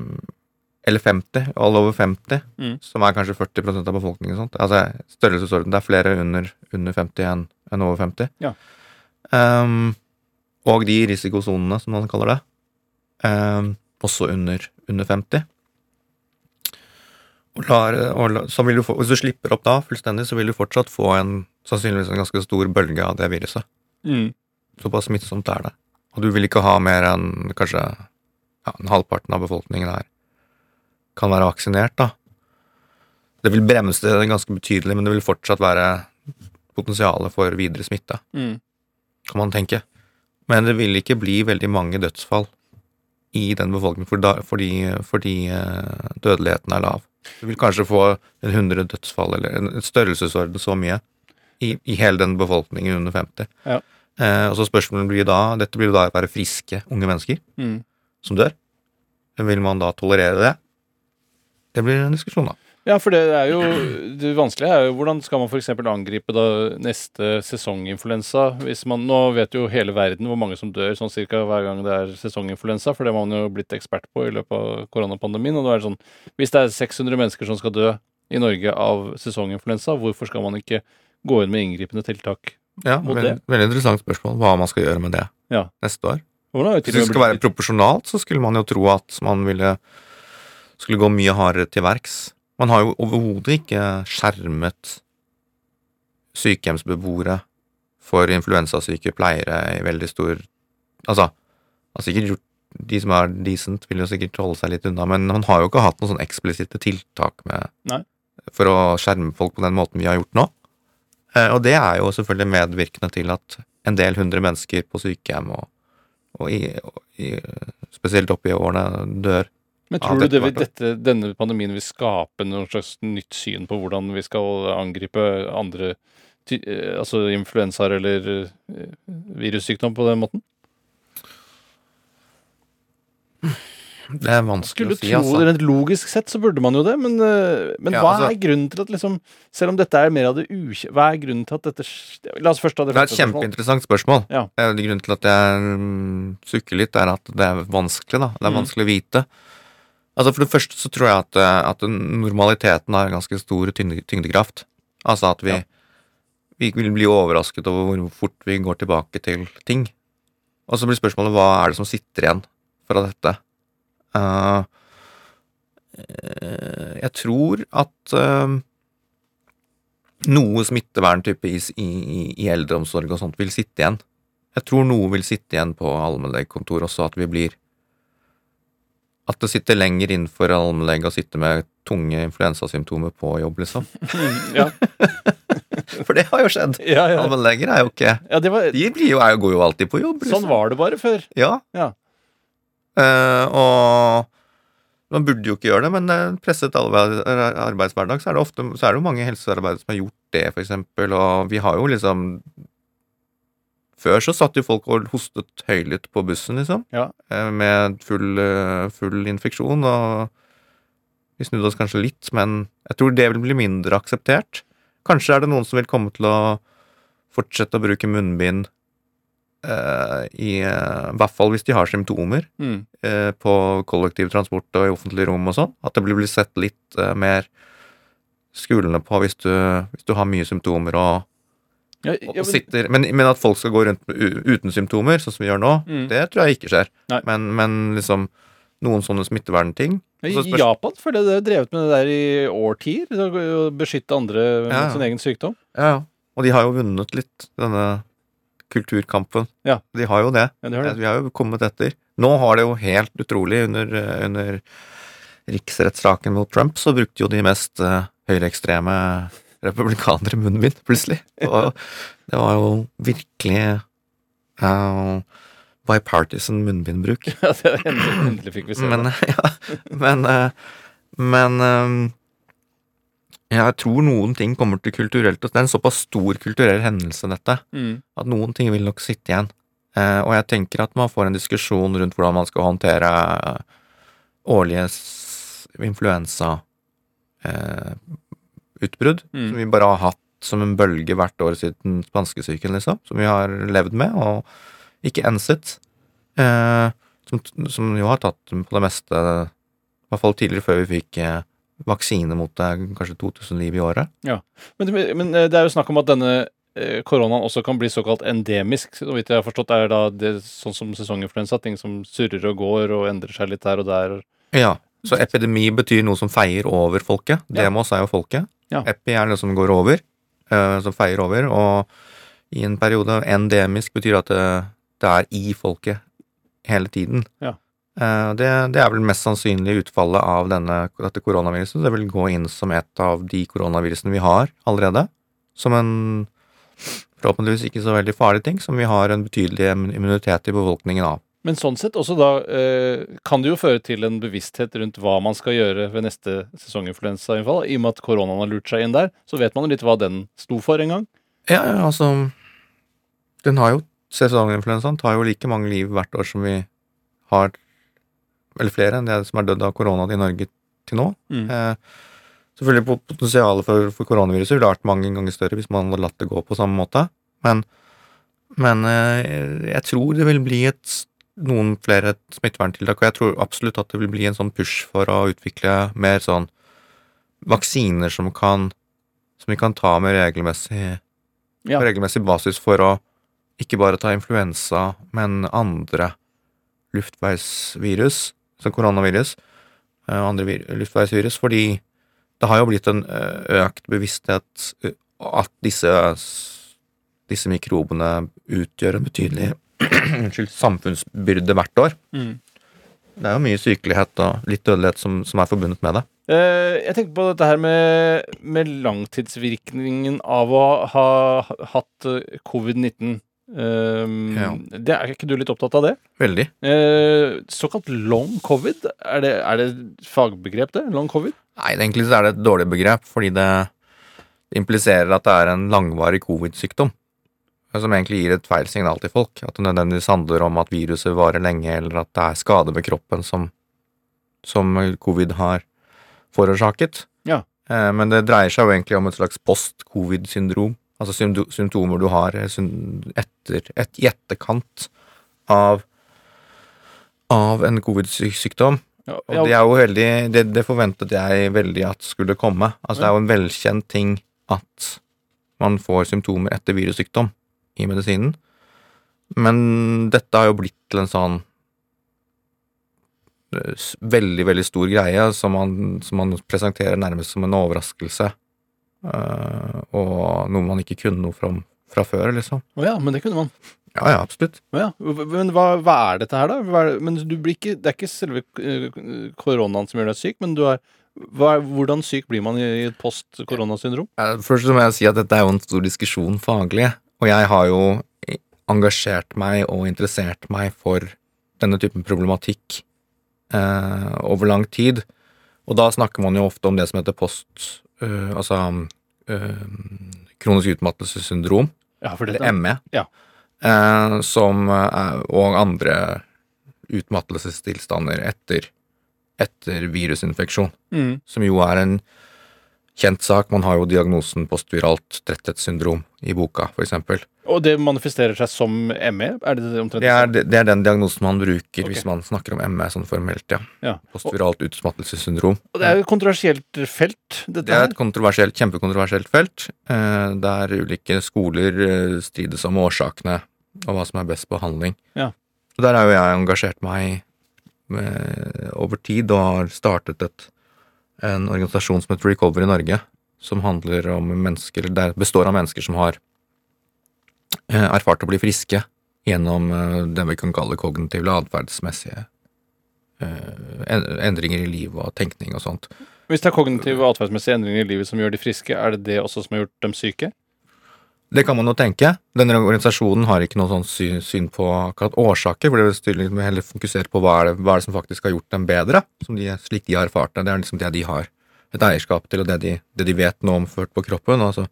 eller 50, alle over 50, Mm. som er kanskje 40 av befolkningen. og Sånt. Altså, størrelsesorden, det er flere under, under 50 enn enn over 50. Ja. Ehm, og de risikosonene, som man kaller det, Um, også under, under 50. Og lar, og la, du få, hvis du slipper opp da fullstendig, så vil du fortsatt få en sannsynligvis en ganske stor bølge av det viruset. Mm. Såpass smittsomt er det. Og du vil ikke ha mer enn kanskje ja, en halvparten av befolkningen her kan være vaksinert, da. Det vil bremse det ganske betydelig, men det vil fortsatt være potensialet for videre smitte, Mm. Kan man tenke. Men det vil ikke bli veldig mange dødsfall i den befolkningen fordi, fordi, fordi eh, dødeligheten er lav. Du vil kanskje få en 100 dødsfall, eller en en størrelsesorden så mye, i, i hele den befolkningen under 50. Ja. Eh, og så spørsmålet blir da Dette blir jo da være friske unge mennesker Mm. som dør. Vil man da tolerere det? Det blir en diskusjon, da. Ja, for det er jo Det vanskelige er jo hvordan skal man f.eks. angripe da neste sesonginfluensa? Hvis man, nå vet jo hele verden hvor mange som dør sånn cirka hver gang det er sesonginfluensa, for det har man jo blitt ekspert på i løpet av koronapandemien. Og da er det sånn Hvis det er 600 mennesker som skal dø i Norge av sesonginfluensa, hvorfor skal man ikke gå inn med inngripende tiltak? Ja, Mot veldig, veldig interessant spørsmål hva man skal gjøre med det Ja. neste år. Hvis det skal være proporsjonalt, så skulle man jo tro at man ville skulle gå mye hardere til verks. Man har jo overhodet ikke skjermet sykehjemsbeboere for influensasyke pleiere i veldig stor Altså, sikkert gjort de som er decent, vil jo sikkert holde seg litt unna, men man har jo ikke hatt noen sånn eksplisitte tiltak med, for å skjerme folk på den måten vi har gjort nå. Eh, Og det er jo selvfølgelig medvirkende til at en del hundre mennesker på sykehjem og, og, i, og i, spesielt oppe i årene dør. Men tror du dette det dette, denne pandemien vil skape noe slags nytt syn på hvordan vi skal angripe andre eh, altså influensaer eller eh, virussykdom på den måten? Det er vanskelig Skulle å si, tro altså. Rent logisk sett så burde man jo det, men, eh, men Ja, hva altså- er grunnen til at liksom Selv om dette er mer av det ukjente Hva er grunnen til at dette La oss først ta det Det er et kjempeinteressant spørsmål. Ja. Grunnen til at jeg mm, sukker litt, er at det er vanskelig, da. Det er Mm. vanskelig å vite. Altså For det første så tror jeg at, eh, at normaliteten har en ganske stor tyngdekraft. Altså at vi, Ja. vi vil bli overrasket over hvor fort vi går tilbake til ting. Og så blir spørsmålet hva er det som sitter igjen fra dette. Eh, jeg tror at uh, noe smitteverntype i, i, i eldreomsorg og sånt vil sitte igjen. Jeg tror noe vil sitte igjen på allmennlegekontor også, at vi blir At det sitter lenger innenfor for allmennlege å sitte med tunge influensasymptomer på jobb, liksom. ja, For det har jo skjedd. ja, ja. Allmennleger er jo ikke ja, det var De blir jo, er jo, går jo alltid på jobb. Liksom. Sånn var det bare før. Ja. Ja. Uh, og man burde jo ikke gjøre det, men eh, presset arbeidshverdag, så er det ofte så er det jo mange helsearbeidere som har gjort det, eksempel, og vi har jo liksom Før så satt jo folk og hostet høylytt på bussen, liksom, Ja. eh, med full, eh, full infeksjon, og vi snudde oss kanskje litt, men jeg tror det vil bli mindre akseptert. Kanskje er det noen som vil komme til å fortsette å bruke munnbind eh, i, eh, i hvert fall hvis de har symptomer Mm. eh, på kollektivtransport og i offentlige rom og sånn. At det blir blir sett litt eh, mer skulende på hvis du, hvis du har mye symptomer og, Ja, ja, men, sitter men, men at folk skal gå rundt uten symptomer, sånn som vi gjør nå, Mm. det tror jeg ikke skjer. Men, men liksom noen sånne smittevernting I spørs- Japan føler jeg det er drevet med det der i årtier. Å beskytte andre Ja, ja. sin egen sykdom. Ja, ja. Og de har jo vunnet litt, denne kulturkampen. Ja. De har jo det. Ja, de har det. Vi har jo kommet etter. Nå har det jo helt utrolig under, eh, under riksrettssaken mot Trump, så brukte jo de mest uh, høyreekstreme republikanere munnbind, plutselig. Og det var jo virkelig uh, bipartisan munnbindbruk. Ja, det var endelig, endelig fikk vi se Men, det. ja, men, uh, men eh, jeg tror noen ting kommer til kulturelt Det er en såpass stor kulturell hendelse, dette, Mm. at noen ting vil nok sitte igjen. Uh, og jeg tenker at man får en diskusjon rundt hvordan man skal håndtere årlige s- influensautbrudd, Mm. som vi bare har hatt som en bølge hvert år siden spanskesyken, liksom, som vi har levd med og ikke enset. Eh, som, som jo har tatt på det meste, i hvert fall tidligere før vi fikk eh, vaksine mot det, kanskje 2000 liv i året. Men, men eh, det er jo snakk om at denne eh, koronaen også kan bli såkalt endemisk. Så vidt jeg har forstått, er da det sånn som sesonginfluensa, ting som surrer og går og endrer seg litt der og der. Ja, så epidemi betyr noe som feier over folket. Ja. Demos er jo folket. Ja. Epi er noe som går over, eh, som feier over, og i en periode endemisk betyr at det, det er i folket hele tiden. Ja. Eh, det, det er vel mest sannsynlig utfallet av denne, dette koronaviruset. Det vil gå inn som et av de koronavirusene vi har allerede. Som en forhåpentligvis ikke så veldig farlig ting, som vi har en betydelig immunitet i befolkningen av. Men sånn sett også da eh, kan det jo føre til en bevissthet rundt hva man skal gjøre ved neste sesonginfluensainnfall. I og med at koronaen har lurt seg inn der, så vet man jo litt hva den sto for en gang. Ja, altså Den har jo Sesonginfluensaen tar jo like mange liv hvert år som vi har Eller flere enn det som er dødd av korona i Norge til nå. Mm. Eh, selvfølgelig po- potensialet for, for koronaviruset ville vært mange ganger større hvis man hadde latt det gå på samme måte, men, men eh, jeg tror det vil bli et, noen flere smitteverntiltak, og jeg tror absolutt at det vil bli en sånn push for å utvikle mer sånn vaksiner som kan som vi kan ta med regelmessig Ja. regelmessig basis for å ikke bare ta influensa, men andre luftveisvirus, som koronavirus, eh, og andre vir luftveisvirus, fordi det har jo blitt en eh, økt bevissthet eh, at disse, disse mikrobene utgjør en betydelig samfunnsbyrde hvert år. Mm. Det er jo mye sykelighet og litt dødelighet som, som er forbundet med det. Eh, jeg tenker på dette her med, med langtidsvirkningen av å ha hatt eh, covid-19. Um, Ja. det Er ikke du litt opptatt av det? Veldig. Eh, såkalt long covid, er det, er det et fagbegrep, det? Long covid? Nei, egentlig så er det et dårlig begrep, fordi det impliserer at det er en langvarig covid-sykdom. Som egentlig gir et feil signal til folk. At det nødvendigvis handler om at viruset varer lenge, eller at det er skade ved kroppen som, som covid har forårsaket. Ja. Eh, Men det dreier seg jo egentlig om et slags post-covid-syndrom. Altså symptomer du har eh, etter, et, i etterkant av, av en covid-sykdom. Ja, Og det er jo veldig det, det forventet jeg veldig at skulle komme. Altså Det er jo en velkjent ting at man får symptomer etter virussykdom i medisinen. Men dette har jo blitt til en sånn eh, veldig, veldig stor greie som man, som man presenterer nærmest som en overraskelse. Uh, og noe man ikke kunne noe fra, fra før, liksom. Å ja, men det kunne man. Ja, ja, absolutt. Oh ja. Men hva, hva er dette her, da? Er? Men du blir ikke, det er ikke selve eh, koronaen som gjør deg syk, men du er hva, hvordan syk blir man i et post-koronasyndrom? Eh, Først må jeg si at dette er jo en stor diskusjon faglig, og jeg har jo engasjert meg og interessert meg for denne typen problematikk eh, over lang tid. Og da snakker man jo ofte om det som heter post... øh, altså øh, kronisk utmattelsessyndrom, Ja, eller ME, Ja. eh, som, er- og andre utmattelsestilstander etter, etter virusinfeksjon mm. som jo er en kjent sak. Man har jo diagnosen postviralt tretthetssyndrom i boka, eksempel. Og det manifesterer seg som ME? Er det det Det er, det er den diagnosen man bruker okay. hvis man snakker om ME sånn formelt, ja. Ja. Postviralt utmattelsessyndrom. og det er jo et kontroversielt felt, dette her? Det er et kontroversielt, kjempekontroversielt felt, eh, der ulike skoler eh, strides om årsakene og hva som er best behandling. Ja. Og der har jo jeg engasjert meg med, over tid og har startet et, en organisasjon som heter Recover i Norge, som handler om mennesker, det består av mennesker som har eh, erfart å bli friske gjennom eh, det vi kan kalle kognitive eller atferdsmessige eh, endringer i livet og tenkning og sånt. Hvis det er kognitive og atferdsmessige endringer i livet som gjør de friske, er det det også som har gjort dem syke? Det kan man jo tenke. Denne organisasjonen har ikke noe sånn syn, syn på akkurat årsaker, for det vil litt mer heller fokusere på hva er, det, hva er det som faktisk har gjort dem bedre, de, slik de har erfart det. Det er liksom det de har et eierskap til, og det de, det de vet nå om ført på kroppen. Altså.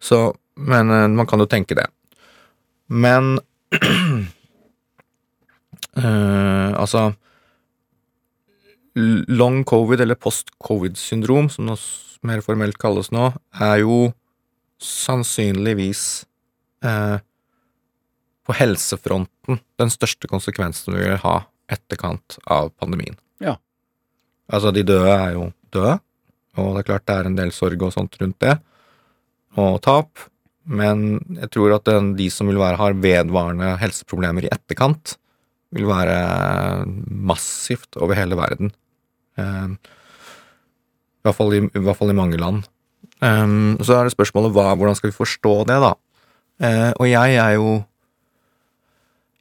Så, men eh, man kan jo tenke det. Men øh, altså Long covid, eller post-covid-syndrom, som det mer formelt kalles nå, er jo sannsynligvis eh, på helsefronten den største konsekvensen vi vil ha etterkant av pandemien. Ja. Altså, de døde er jo døde, og det er klart det er en del sorg og sånt rundt det, og tap, men jeg tror at den, de som vil være, har vedvarende helseproblemer i etterkant, vil være massivt over hele verden. Eh, i, hvert fall i, I hvert fall i mange land. Um, så er det spørsmålet hva, hvordan skal vi forstå det, da? Uh, og jeg er jo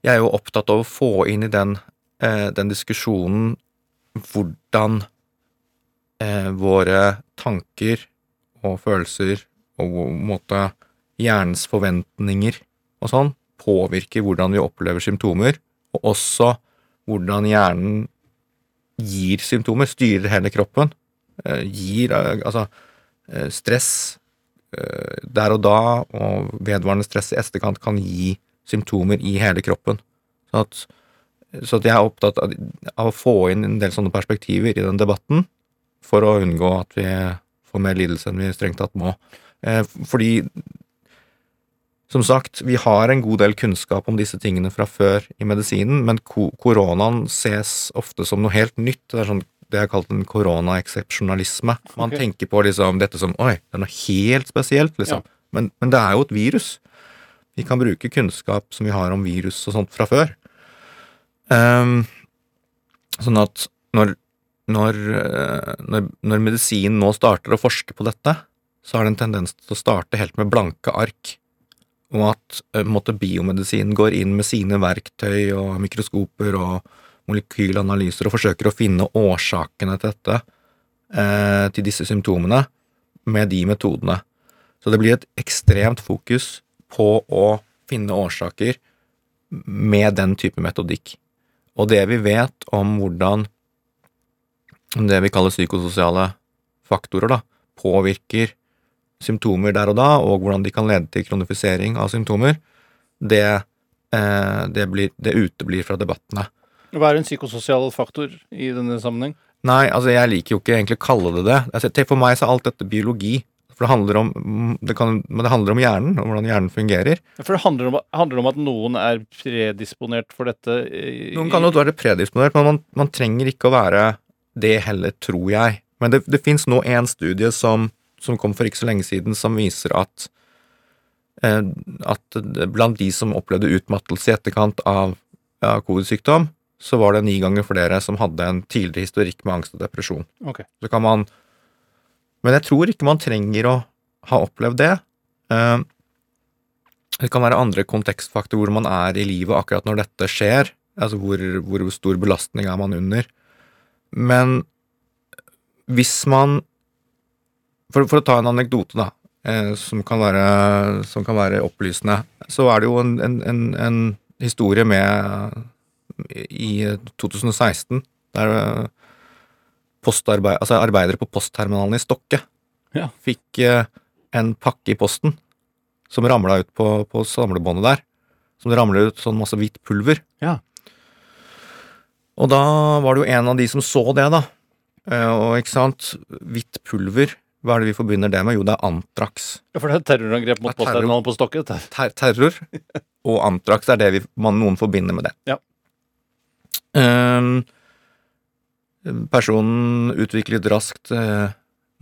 Jeg er jo opptatt av å få inn i den, uh, den diskusjonen hvordan uh, våre tanker og følelser og måte hjernens forventninger og sånn påvirker hvordan vi opplever symptomer, og også hvordan hjernen gir symptomer, styrer hele kroppen. Gir altså stress eh, der og da, og vedvarende stress i etterkant kan gi symptomer i hele kroppen. Så at, så at jeg er opptatt av, av å få inn en del sånne perspektiver i den debatten, for å unngå at vi får mer lidelse enn vi strengt tatt må. Eh, fordi som sagt, vi har en god del kunnskap om disse tingene fra før i medisinen, men koronaen ses ofte som noe helt nytt. Det er sånn det er kalt en koronaeksepsjonalisme. Man okay. tenker på liksom dette som oi, det er noe helt spesielt, liksom. Men, men det er jo et virus. Vi kan bruke kunnskap som vi har om virus og sånt fra før. Um, Sånn at når, når, eh, når, når medisinen nå starter å forske på dette, så har det en tendens til å starte helt med blanke ark. Og at eh, måte, biomedisinen går inn med sine verktøy og mikroskoper og molekylanalyser og forsøker å finne årsakene til dette, eh, til disse symptomene, med de metodene. Så det blir et ekstremt fokus på å finne årsaker med den type metodikk. Og det vi vet om hvordan det vi kaller psykososiale faktorer, da, påvirker symptomer der og da, og hvordan de kan lede til kronifisering av symptomer, det, eh, det, blir, det uteblir fra debattene. Hva er en psykososial faktor i denne sammenheng? Nei, altså jeg liker jo ikke egentlig å kalle det det. Altså, for meg så er alt dette biologi. For det handler om, det kan, men det handler om hjernen, og hvordan hjernen fungerer. For det handler om, handler om at noen er predisponert for dette? i- Noen kan jo være predisponert, men man, man trenger ikke å være det heller, tror jeg. Men det, det fins nå en studie som, som kom for ikke så lenge siden, som viser at eh, at blant de som opplevde utmattelse i etterkant av ja, covid-sykdom, så var det ni ganger flere som hadde en tidligere historikk med angst og depresjon. Okay. Så kan man Men jeg tror ikke man trenger å ha opplevd det. Eh, Det kan være andre kontekstfaktorer hvor man er i livet akkurat når dette skjer. Altså hvor, hvor stor belastning er man under. Men hvis man For, for å ta en anekdote, da, eh, som, kan være, som kan være opplysende, så er det jo en, en, en, en historie med i 2016 der eh, altså arbeidere på postterminalen i Stokke Ja. fikk eh, en pakke i posten som ramla ut på, på samlebåndet der. Som det ramla ut sånn masse hvitt pulver. Ja. Og da var det jo en av de som så det, da. Eh, Og ikke sant, hvitt pulver, hva er det vi forbinder det med? Jo, det er antrax. Ja, for det er terrorangrep mot er postterminalen på Stokke. Ter terror og antrax er det vi, man, noen forbinder med det. Ja. Ehm, personen utviklet raskt eh,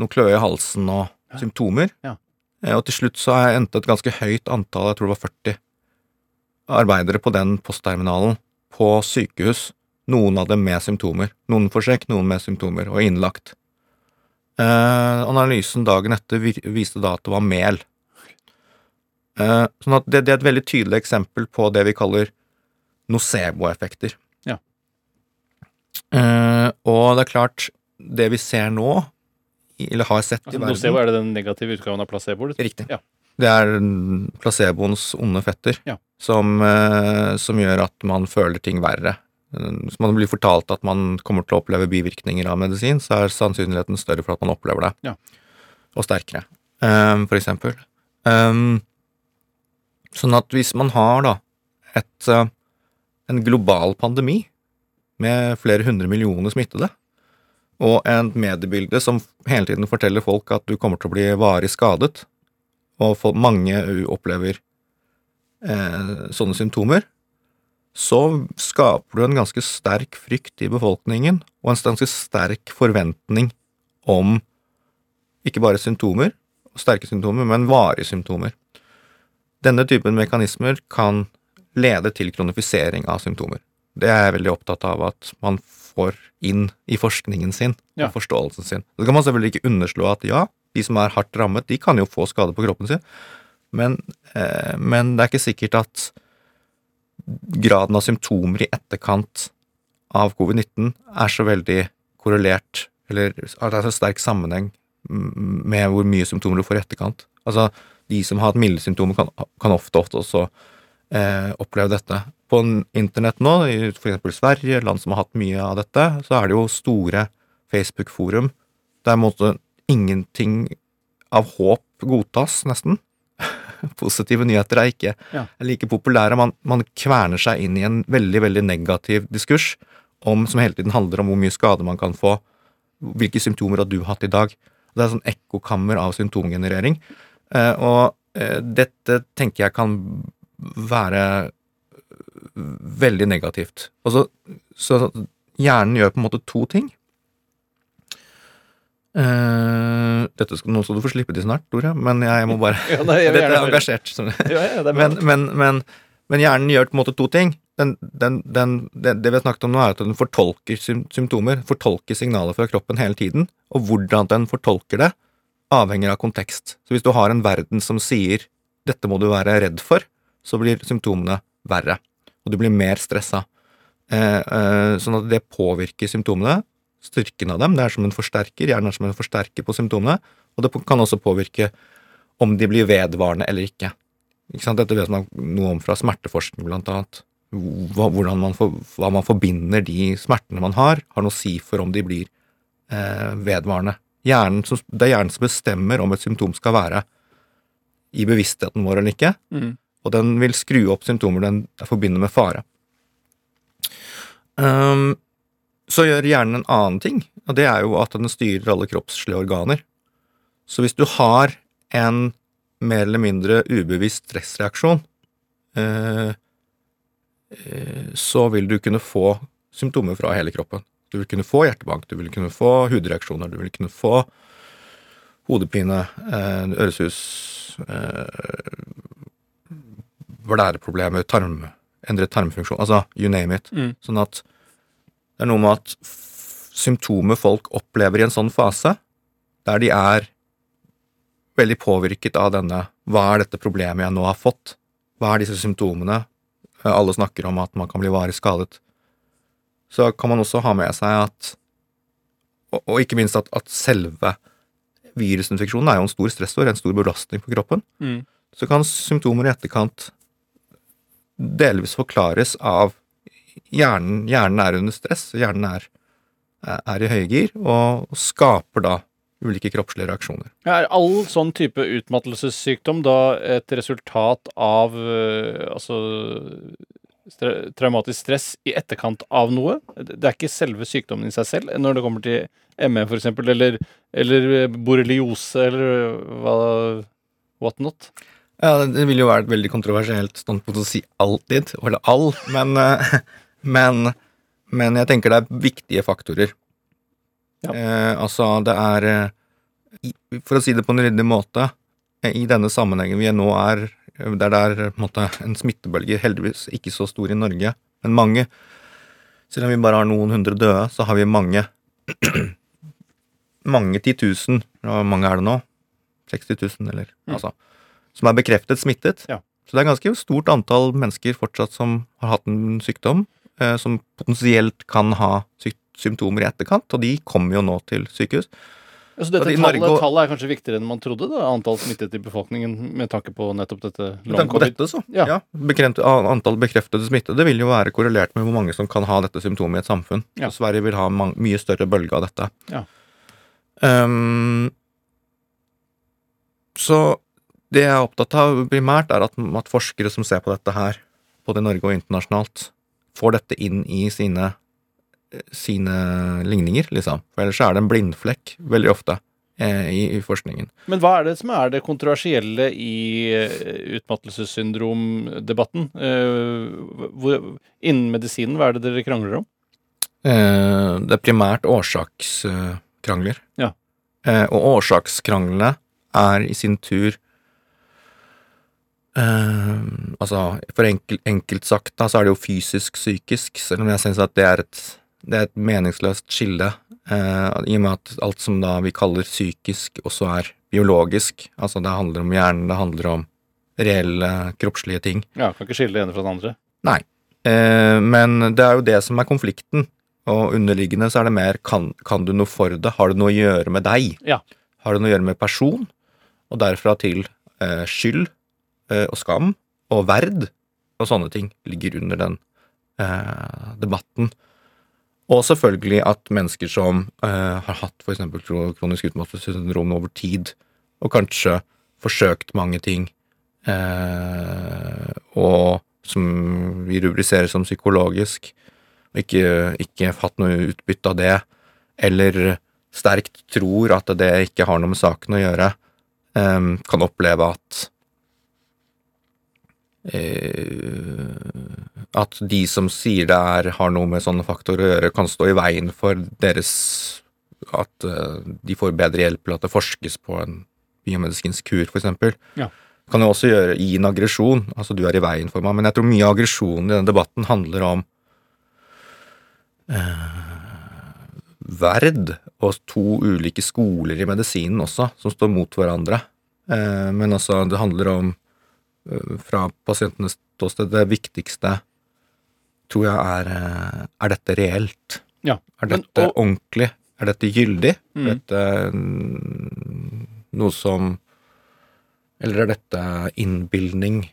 noe kløe i halsen og Ja. symptomer. Ja. Eh, og til slutt så endte et ganske høyt antall, jeg tror det var 40, arbeidere på den postterminalen på sykehus. Noen av dem med symptomer. Noen forsøk, noen med symptomer, og innlagt. Eh, analysen dagen etter viste da at det var mel. Eh, sånn at det, det er et veldig tydelig eksempel på det vi kaller nocebo-effekter. Eh, og det er klart, det vi ser nå, eller har sett Altså, i verden nocebo er det den negative utgaven av placebo? Riktig. Ja. Det er placeboens onde fetter Ja. som, eh, som gjør at man føler ting verre. Eh, Hvis man blir fortalt at man kommer til å oppleve bivirkninger av medisin, så er sannsynligheten større for at man opplever det. Ja. Og sterkere, for eksempel. Sånn at hvis man har da et, en global pandemi med flere hundre millioner smittede, og en mediebilde som hele tiden forteller folk at du kommer til å bli varig skadet, og mange opplever eh, sånne symptomer, så skaper du en ganske sterk frykt i befolkningen, og en ganske sterk forventning om ikke bare symptomer, sterke symptomer, men varige symptomer. Denne typen mekanismer kan lede til kronifisering av symptomer. Det er jeg veldig opptatt av at man får inn i forskningen sin Ja. og forståelsen sin. Så kan man selvfølgelig ikke underslå at ja, de som er hardt rammet, de kan jo få skade på kroppen sin, men, eh, men det er ikke sikkert at graden av symptomer i etterkant av covid-19 er så veldig korrelert, eller at det er så sterk sammenheng mm, med hvor mye symptomer du får i etterkant. Altså, de som har hatt milde symptomer, kan, kan ofte, ofte også eh, oppleve dette. På internett nå, i eksempel Sverige, land som har hatt mye av dette, så er det jo store Facebook-forum der måtte ingenting av håp godtas, nesten. Positive nyheter er ikke Ja. er like populære. Man, man kverner seg inn i en veldig, veldig negativ diskurs om, som hele tiden handler om hvor mye skade man kan få, hvilke symptomer har du hatt i dag. Det er sånn ekkokammer av symptomgenerering. Eh, og eh, dette tenker jeg kan være veldig negativt. Og så, hjernen gjør på en måte to ting. Uh, dette skal, nå skal du få slippe til snart, Tore, men jeg må bare Ja, nei, jeg Dette er engasjert. Ja, ja, det er. Men, men, men, men hjernen gjør på en måte to ting. den, den, den, det, det vi har snakket om nå, er at den fortolker symptomer, fortolker signaler fra kroppen hele tiden, og hvordan den fortolker det, avhenger av kontekst. Så hvis du har en verden som sier 'dette må du være redd for', så blir symptomene verre, og du blir mer stressa. Eh, eh, sånn at det påvirker symptomene, styrken av dem. Det er som en forsterker, hjernen er som en forsterker på symptomene, og det kan også påvirke om de blir vedvarende eller ikke. ikke sant? Dette vet man noe om fra smerteforskning, blant annet hvordan man for, hva man forbinder de smertene man har, har noe å si for om de blir eh, vedvarende. Hjernen det er hjernen som bestemmer om et symptom skal være i bevisstheten vår eller ikke, Mm. Og den vil skru opp symptomer den forbinder med fare. Um, så gjør hjernen en annen ting, og det er jo at den styrer alle kroppslige organer. Så hvis du har en mer eller mindre ubevisst stressreaksjon, eh, eh, så vil du kunne få symptomer fra hele kroppen. Du vil kunne få hjertebank, du vil kunne få hudreaksjoner, du vil kunne få hodepine, eh, øresus, blæreproblemer, tarm, endret tarmfunksjon, altså you name it. Mm. Sånn at det er noe med at symptomer folk opplever i en sånn fase, der de er veldig påvirket av denne Hva er dette problemet jeg nå har fått? Hva er disse symptomene? Eh, Alle snakker om at man kan bli varig skadet. Så kan man også ha med seg at Og, og ikke minst at, at selve virusinfeksjonen er jo en stor stressår, en stor belastning på kroppen. Mm. Så kan symptomer i etterkant delvis forklares av hjernen. Hjernen er under stress, hjernen er, er i høygir, og skaper da ulike kroppslige reaksjoner. Er all sånn type utmattelsessykdom da et resultat av øh, altså traumatisk stress i etterkant av noe? Det er ikke selve sykdommen i seg selv, når det kommer til ME eksempel, eller, eller borreliose, eller hva what not? Ja, det- vil jo være et veldig kontroversielt standpunkt å si alltid, eller all, men, eh, men, men jeg tenker det er viktige faktorer. Ja. Eh, altså, det er eh, For å si det på en ryddig måte, eh, i denne sammenhengen vi nå er, der det er på en, måte, en smittebølge, heldigvis ikke så stor i Norge, men mange Selv om vi bare har noen hundre døde, så har vi mange mange titusen, hvor mange er det nå? 60 000, eller Mm. altså, som er bekreftet smittet. Ja. Så det er ganske stort antall mennesker fortsatt som har hatt en sykdom, eh, som potensielt kan ha sy symptomer i etterkant, og de kommer jo nå til sykehus. Så dette tallet, Norge- tallet er kanskje viktigere enn man trodde, da, antall smittede i befolkningen, med tanke på nettopp dette Med tanke på dette, så. Ja. Ja. bekrent, antall bekreftede smittede vil jo være korrelert med hvor mange som kan ha dette symptomet i et samfunn. Ja. Så Sverige vil ha mange, mye større bølge av dette. Ja. Um, så det jeg er opptatt av primært, er at, at forskere som ser på dette her, både i Norge og internasjonalt, får dette inn i sine, sine ligninger, liksom. For ellers er det en blindflekk veldig ofte eh, i, i forskningen. Men hva er det som er det kontroversielle i eh, utmattelsessyndromdebatten? Eh, hvor- Innen medisinen, hva er det dere krangler om? Eh, det er primært årsakskrangler. Ja. Eh, og årsakskranglene er i sin tur eh, Altså, for enkel, enkelt sagt, da, så er det jo fysisk-psykisk, selv om jeg syns at det er et, det er et meningsløst skille, eh, i og med at alt som da vi kaller psykisk, også er biologisk. Altså, det handler om hjernen, det handler om reelle kroppslige ting. Ja, Kan ikke skille det ene fra det andre. Nei. Eh, men det er jo det som er konflikten. Og underliggende så er det mer kan, kan du noe for det? Har det noe å gjøre med deg? Ja. Har det noe å gjøre med person? Og derfra til eh, skyld eh, og skam og verd og sånne ting ligger under den eh, debatten. Og selvfølgelig at mennesker som eh, har hatt f.eks. kronisk utmattelsessyndrom over tid, og kanskje forsøkt mange ting, eh, og som vi rubriserer som psykologisk, og ikke, ikke hatt noe utbytte av det, eller sterkt tror at det ikke har noe med saken å gjøre, eh, kan oppleve at eh, at de som sier det er, har noe med sånne faktorer å gjøre, kan stå i veien for deres At eh, de får bedre hjelp, eller at det forskes på en biomedisinsk kur, eksempel. Ja. kan jo også gjøre gi en aggresjon. Altså, du er i veien for meg. Men jeg tror mye av aggresjonen i denne debatten handler om eh, verd og to ulike skoler i medisinen også, som står mot hverandre. Eh, men altså, det handler om, eh, fra pasientenes ståsted, det viktigste tror jeg er eh, Er dette reelt? Ja. Er Men- dette og- ordentlig? Er dette gyldig? Mm. Er dette mm, noe som Eller er dette innbilning,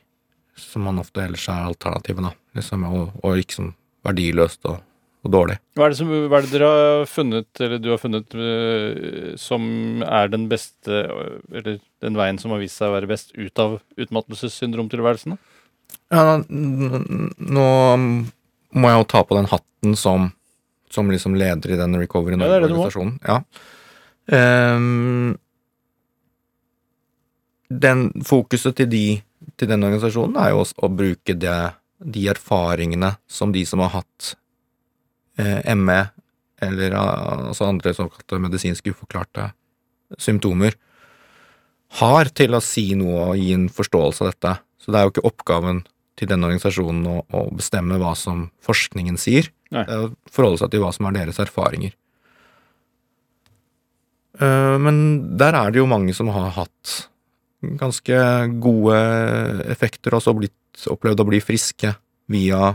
som man ofte ellers er alternativet, da? Liksom, og, og liksom verdiløst og, og dårlig. Hva er, det som, hva er det dere har funnet, eller du har funnet, øh, som er den beste, eller den veien som har vist seg å være best ut av utmattelsessyndromtilværelsen? Ja, nå må jeg jo ta på den hatten som, som liksom leder i den Recovery Ja, det er det du må. Norge-organisasjonen. Ja. Ehm, den fokuset til, de, til den organisasjonen er jo også å bruke det, de erfaringene som de som har hatt eh, ME, eller eh, altså andre såkalte medisinsk uforklarte symptomer, har til å si noe og gi en forståelse av dette. Så det er jo ikke oppgaven til denne organisasjonen å, å bestemme hva som forskningen sier. Nei. Det er å forholde seg til hva som er deres erfaringer. Eh, Men der er det jo mange som har hatt ganske gode effekter, og så blitt, opplevd å bli friske via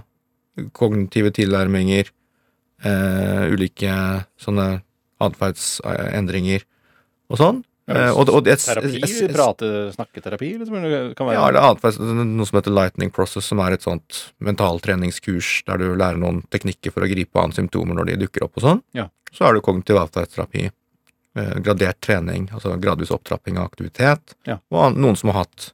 kognitive tilnærminger, eh, ulike sånne atferdsendringer og sånn. Eh, og, og Terapi? Prate, snakketerapi? Liksom, ja, eller atferds, noe som heter Lightning Process, som er et sånt mentaltreningskurs der du lærer noen teknikker for å gripe an symptomer når de dukker opp og sånn. Ja. Så er det kognitiv atferdsterapi, eh, gradert trening, altså gradvis opptrapping av aktivitet, Ja. og noen som har hatt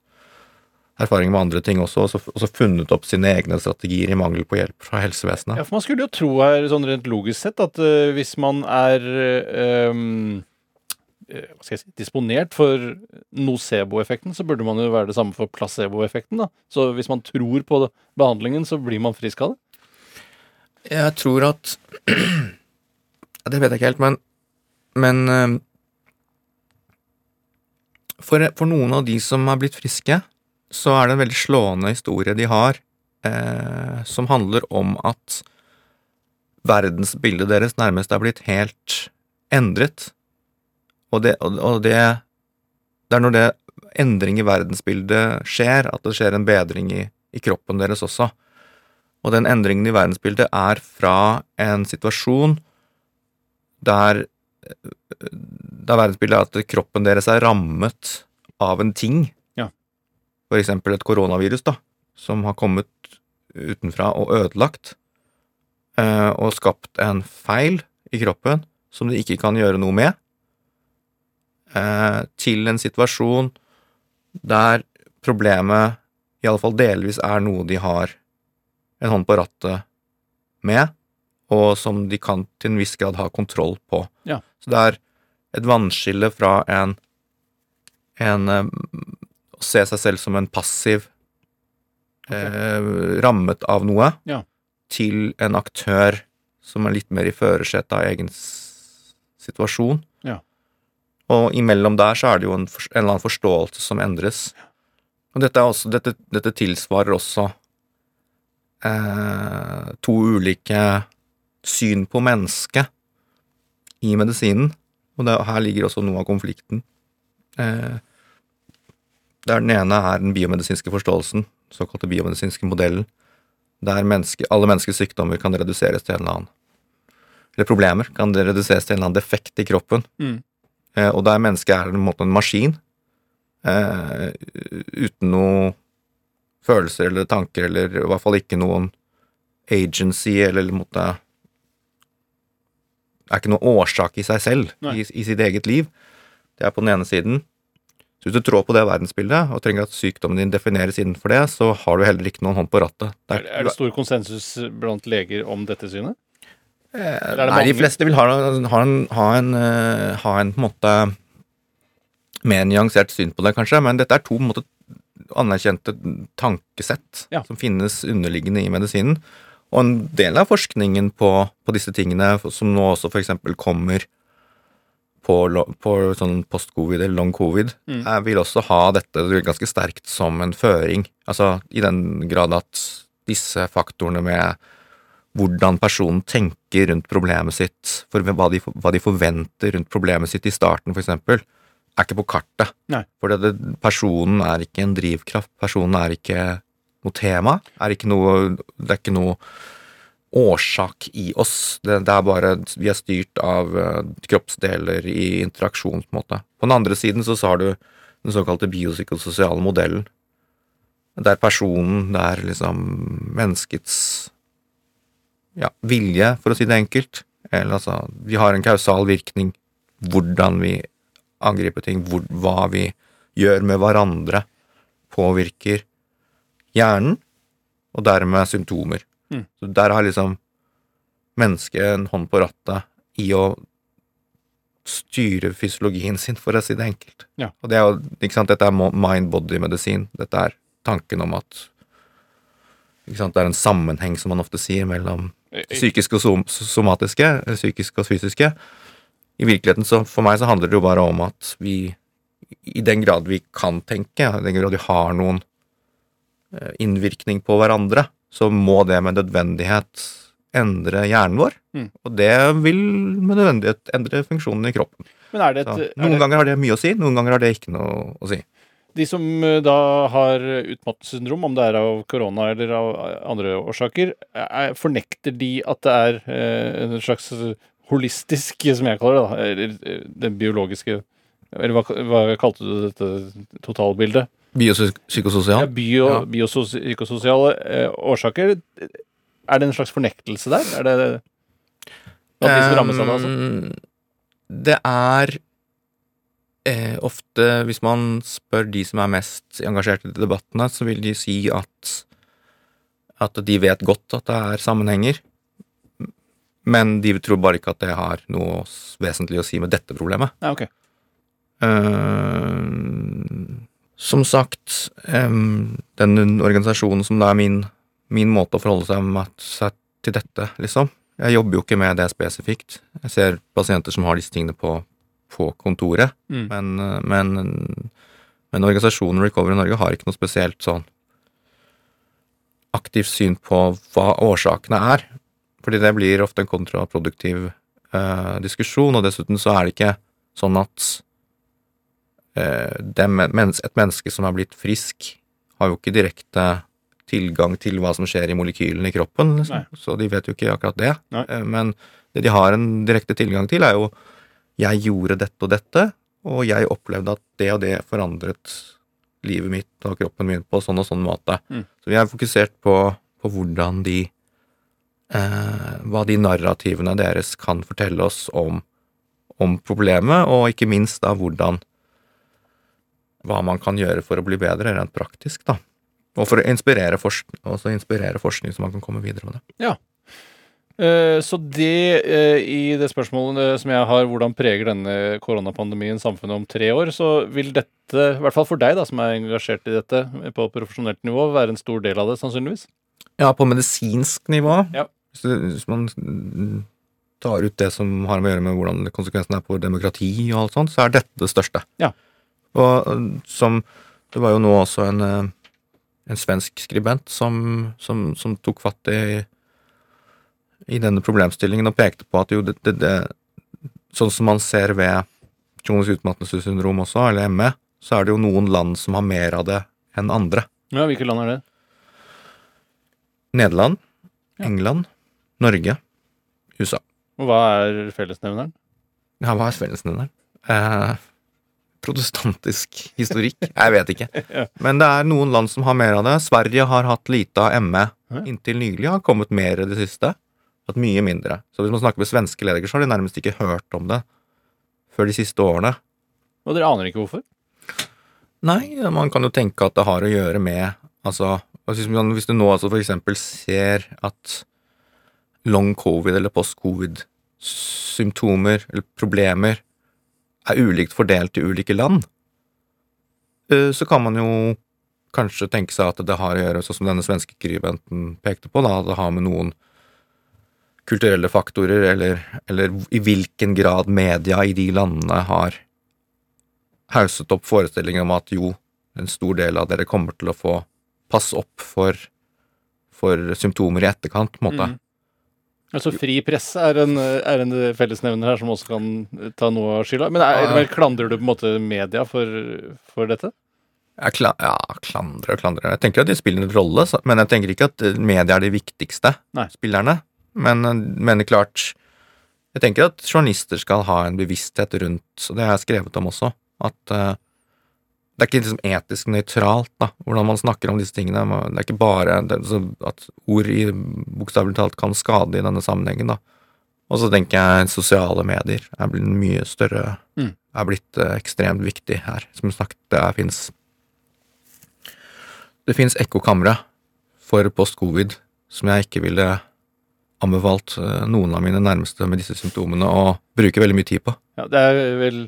erfaring med andre ting også, og så, funnet opp sine egne strategier i mangel på hjelp fra helsevesenet. Ja, for man skulle jo tro her, sånn rent logisk sett, at uh, hvis man er um hva skal jeg si, disponert for nocebo-effekten, så burde man jo være det samme for placebo-effekten. da. Så hvis man tror på behandlingen, så blir man frisk av det. Jeg tror at Det vet jeg ikke helt, men, men for, for noen av de som er blitt friske, så er det en veldig slående historie de har, eh, som handler om at verdensbildet deres nærmest er blitt helt endret. Og det, og, det Det er når det endring i verdensbildet skjer, at det skjer en bedring i, i kroppen deres også. Og den endringen i verdensbildet er fra en situasjon der, der verdensbildet er at kroppen deres er rammet av en ting. Eksempel et koronavirus, da, som har kommet utenfra og ødelagt, eh, og skapt en feil i kroppen som de ikke kan gjøre noe med, eh, til en situasjon der problemet i alle fall delvis er noe de har en hånd på rattet med, og som de kan til en viss grad ha kontroll på. Ja. Så det er et vannskille fra en, en eh, se seg selv som en passiv eh, rammet av noe, Ja. til en aktør som er litt mer i førersetet av egen situasjon. Ja. Og imellom der så er det jo en, en eller annen forståelse som endres. Og dette, er også, dette, dette tilsvarer også eh, to ulike syn på mennesket i medisinen. Og det, her ligger også noe av konflikten. Eh, der den ene er den biomedisinske forståelsen, såkalte biomedisinske modellen, der menneske, alle menneskers sykdommer kan reduseres til en eller annen Eller problemer kan reduseres til en eller annen defekt i kroppen. Mm. Eh, og der mennesket er en måte en maskin eh, uten noe følelser eller tanker, eller i hvert fall ikke noen agency, eller måte er ikke noen årsak i seg selv, i, i sitt eget liv. Det er på den ene siden. Så hvis du trår på det verdensbildet, og trenger at sykdommen din defineres innenfor det, så har du heller ikke noen hånd på rattet. Det Er, er det stor konsensus blant leger om dette synet? Eh, det Nei, de fleste vil ha, ha, en, ha, en, eh, ha en måte mer nyansert syn på det, kanskje, men dette er to måte anerkjente tankesett Ja. som finnes underliggende i medisinen. Og en del av forskningen på, på disse tingene, som nå også f.eks. kommer på, på sånn post-covid eller long covid, Mm. jeg vil også ha dette ganske sterkt som en føring. Altså i den grad at disse faktorene med hvordan personen tenker rundt problemet sitt, for hva de, hva de forventer rundt problemet sitt i starten, eksempel, er ikke på kartet. Nei. For det, personen er ikke en drivkraft, personen er ikke noe tema, er ikke noe, det er ikke noe årsak i oss. Det, det er bare Vi er styrt av eh, kroppsdeler i interaksjonsmåte. på den andre siden så har du den såkalte biopsykososiale modellen. Der personen, det er liksom menneskets ja, vilje, for å si det enkelt. Eller altså Vi har en kausal virkning. Hvordan vi angriper ting, hvor, hva vi gjør med hverandre, påvirker hjernen, og dermed symptomer. Mm. Så der har liksom mennesket en hånd på rattet i å styre fysiologien sin, for å si det enkelt. Ja. Og det er jo, ikke sant, dette er mind-body-medisin. Dette er tanken om at ikke sant, det er en sammenheng, som man ofte sier, mellom psykiske og som somatiske, eller psykiske og fysiske. I virkeligheten, så for meg så handler det jo bare om at vi, i den grad vi kan tenke, i den grad vi har noen eh, innvirkning på hverandre, så må det med nødvendighet endre hjernen vår. Mm. Og det vil med nødvendighet endre funksjonen i kroppen. Men er det Så, et, er noen det, ganger har det mye å si, noen ganger har det ikke noe å si. De som eh, da har utmattelsessyndrom, om det er av korona eller av andre årsaker, er, fornekter de at det er eh, en slags holistisk, som jeg kaller det, da, eller eh, den biologiske Eller hva, hva kalte du dette totalbildet? Ja, Biopsykososial? bio, Ja. biopsykososiale eh, årsaker. Er det en slags fornektelse der? Er det at de som rammes av det, altså? Det er eh, ofte, hvis man spør de som er mest engasjert i debattene, så vil de si at at de vet godt at det er sammenhenger, men de tror bare ikke at det har noe vesentlig å si med dette problemet. Ja, ok. Ehm, som sagt, den organisasjonen som da er min, min måte å forholde seg, med, seg til dette, liksom. Jeg jobber jo ikke med det spesifikt. Jeg ser pasienter som har disse tingene på, på kontoret, Mm. men, men, men organisasjonen Recovery Norge har ikke noe spesielt sånn aktivt syn på hva årsakene er. Fordi det blir ofte en kontraproduktiv eh, diskusjon, og dessuten så er det ikke sånn at det men, et menneske som er blitt frisk, har jo ikke direkte tilgang til hva som skjer i molekylene i kroppen, liksom. Så de vet jo ikke akkurat det. Nei. Eh, men det de har en direkte tilgang til, er jo jeg gjorde dette og dette, og jeg opplevde at det og det forandret livet mitt og kroppen min på sånn og sånn måte. Mm. Så vi er fokusert på, på hvordan de eh, Hva de narrativene deres kan fortelle oss om, om problemet, og ikke minst da hvordan Hva man kan gjøre for å bli bedre, rent praktisk, da. Og for å inspirere, forsk inspirere forskning, så man kan komme videre med det. Ja. Så det eh, i det spørsmålet eh, som jeg har, hvordan preger denne koronapandemien samfunnet om tre år, så vil dette, i hvert fall for deg da, som er engasjert i dette på profesjonelt nivå, være en stor del av det, sannsynligvis? Ja, på medisinsk nivå, Ja. hvis, hvis man mm, tar ut det som har med å gjøre med hvordan konsekvensen er på demokrati og alt sånt, så er dette det største. Ja. Og som Det var jo nå også en, øh, en svensk skribent som, som, som tok fatt i i denne problemstillingen og pekte på at jo, det, det, det Sånn som man ser ved kronisk utmattelsessyndrom også, eller ME, så er det jo noen land som har mer av det enn andre. Ja, Hvilke land er det? Nederland. England, Norge, USA. Og hva er fellesnevneren? Ja, hva er fellesnevneren? Eh, protestantisk historikk? Jeg vet ikke. Men det er noen land som har mer av det. Sverige har hatt lite av ME inntil nylig, har kommet mer i det siste. Hatt mye mindre. Så hvis man snakker med svenske leger, så har de nærmest ikke hørt om det før de siste årene. Og dere aner ikke hvorfor? Nei, man kan jo tenke at det har å gjøre med Altså, hvis hvis du nå altså for eksempel ser at long covid eller post covid symptomer eller problemer er ulikt fordelt i ulike land, eh, så kan man jo kanskje tenke seg at det har å gjøre, sånn som denne svenske skribenten pekte på, da, at det har med noen kulturelle faktorer, eller, eller i hvilken grad media i de landene har hauset opp forestillingen om at jo, en stor del av dere kommer til å få passe opp for, for symptomer i etterkant, på en måte. Mm. Altså Fri presse er en, er en fellesnevner her som også kan ta noe av skylda. Men er, ja. klandrer du på en måte media for, for dette? Jeg kla ja, klandrer og klandrer. Jeg tenker at de spiller en rolle, men jeg tenker ikke at eh, media er de viktigste Nei. spillerne. Men, eh, men klart Jeg tenker at journalister skal ha en bevissthet rundt, og det har jeg skrevet om også, at eh, det er ikke liksom etisk nøytralt, da, hvordan man snakker om disse tingene. Det er ikke bare det, så at ord i bokstavelig talt kan skade i denne sammenhengen, da. Og så tenker jeg sosiale medier er blitt mye større Mm. Er blitt eh, ekstremt viktig her. Som sagt, det fins Det fins ekkokamre for post-covid som jeg ikke ville anbefalt eh, noen av mine nærmeste med disse symptomene å bruke veldig mye tid på. Ja, Det er vel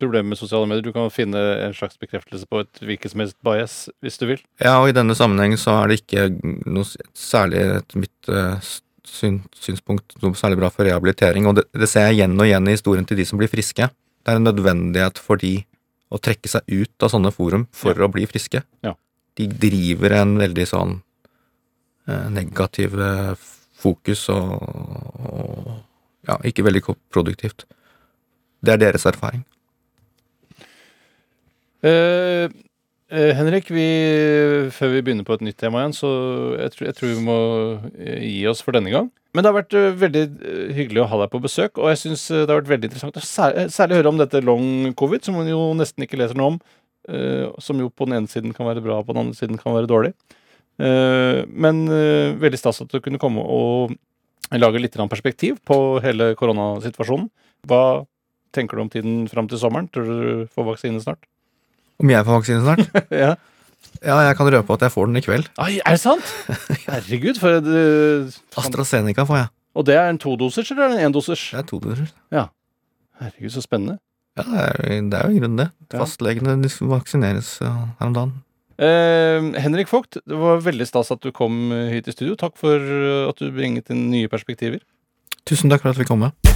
problemet med sosiale medier. Du kan finne en slags bekreftelse på et hvilket som helst bias, hvis du vil. Ja, og i denne sammenheng så er det ikke noe særlig etter mitt eh, syn, synspunkt noe særlig bra for rehabilitering, og det, det ser jeg igjen og igjen i historien til de som blir friske. Det er en nødvendighet for de å trekke seg ut av sånne forum for å bli friske. Ja. De driver en veldig sånn eh, negativ eh, fokus og, og ja, ikke veldig produktivt. Det er deres erfaring. Uh, Henrik, vi, før vi begynner på et nytt tema igjen, så jeg tror, jeg tror vi må eh, gi oss for denne gang. Men det har vært veldig hyggelig å ha deg på besøk, og jeg syns det har vært veldig interessant å særlig, særlig høre om dette long covid, som man jo nesten ikke leser noe om. som jo på den ene siden kan være bra, på den andre siden kan være dårlig. Men veldig stas at du kunne komme og lage litt perspektiv på hele koronasituasjonen. Hva tenker du om tiden fram til sommeren? Tror du du får vaksine snart? Om jeg får vaksine snart? ja. Ja, jeg kan røpe at jeg får den i kveld. Ai, er det sant? Herregud, for et eh, AstraZeneca får jeg. Og det er en todosers eller en endosers? Det er to doser. Herregud, så spennende. Ja, det er, det er jo i grunnen det. Ja. Fastlegene de vaksineres her om dagen. Eh, Henrik Vogt, det var veldig stas at du kom eh, hit i studio. Takk for eh, at du bringet inn nye perspektiver. Tusen takk for at vi kom med.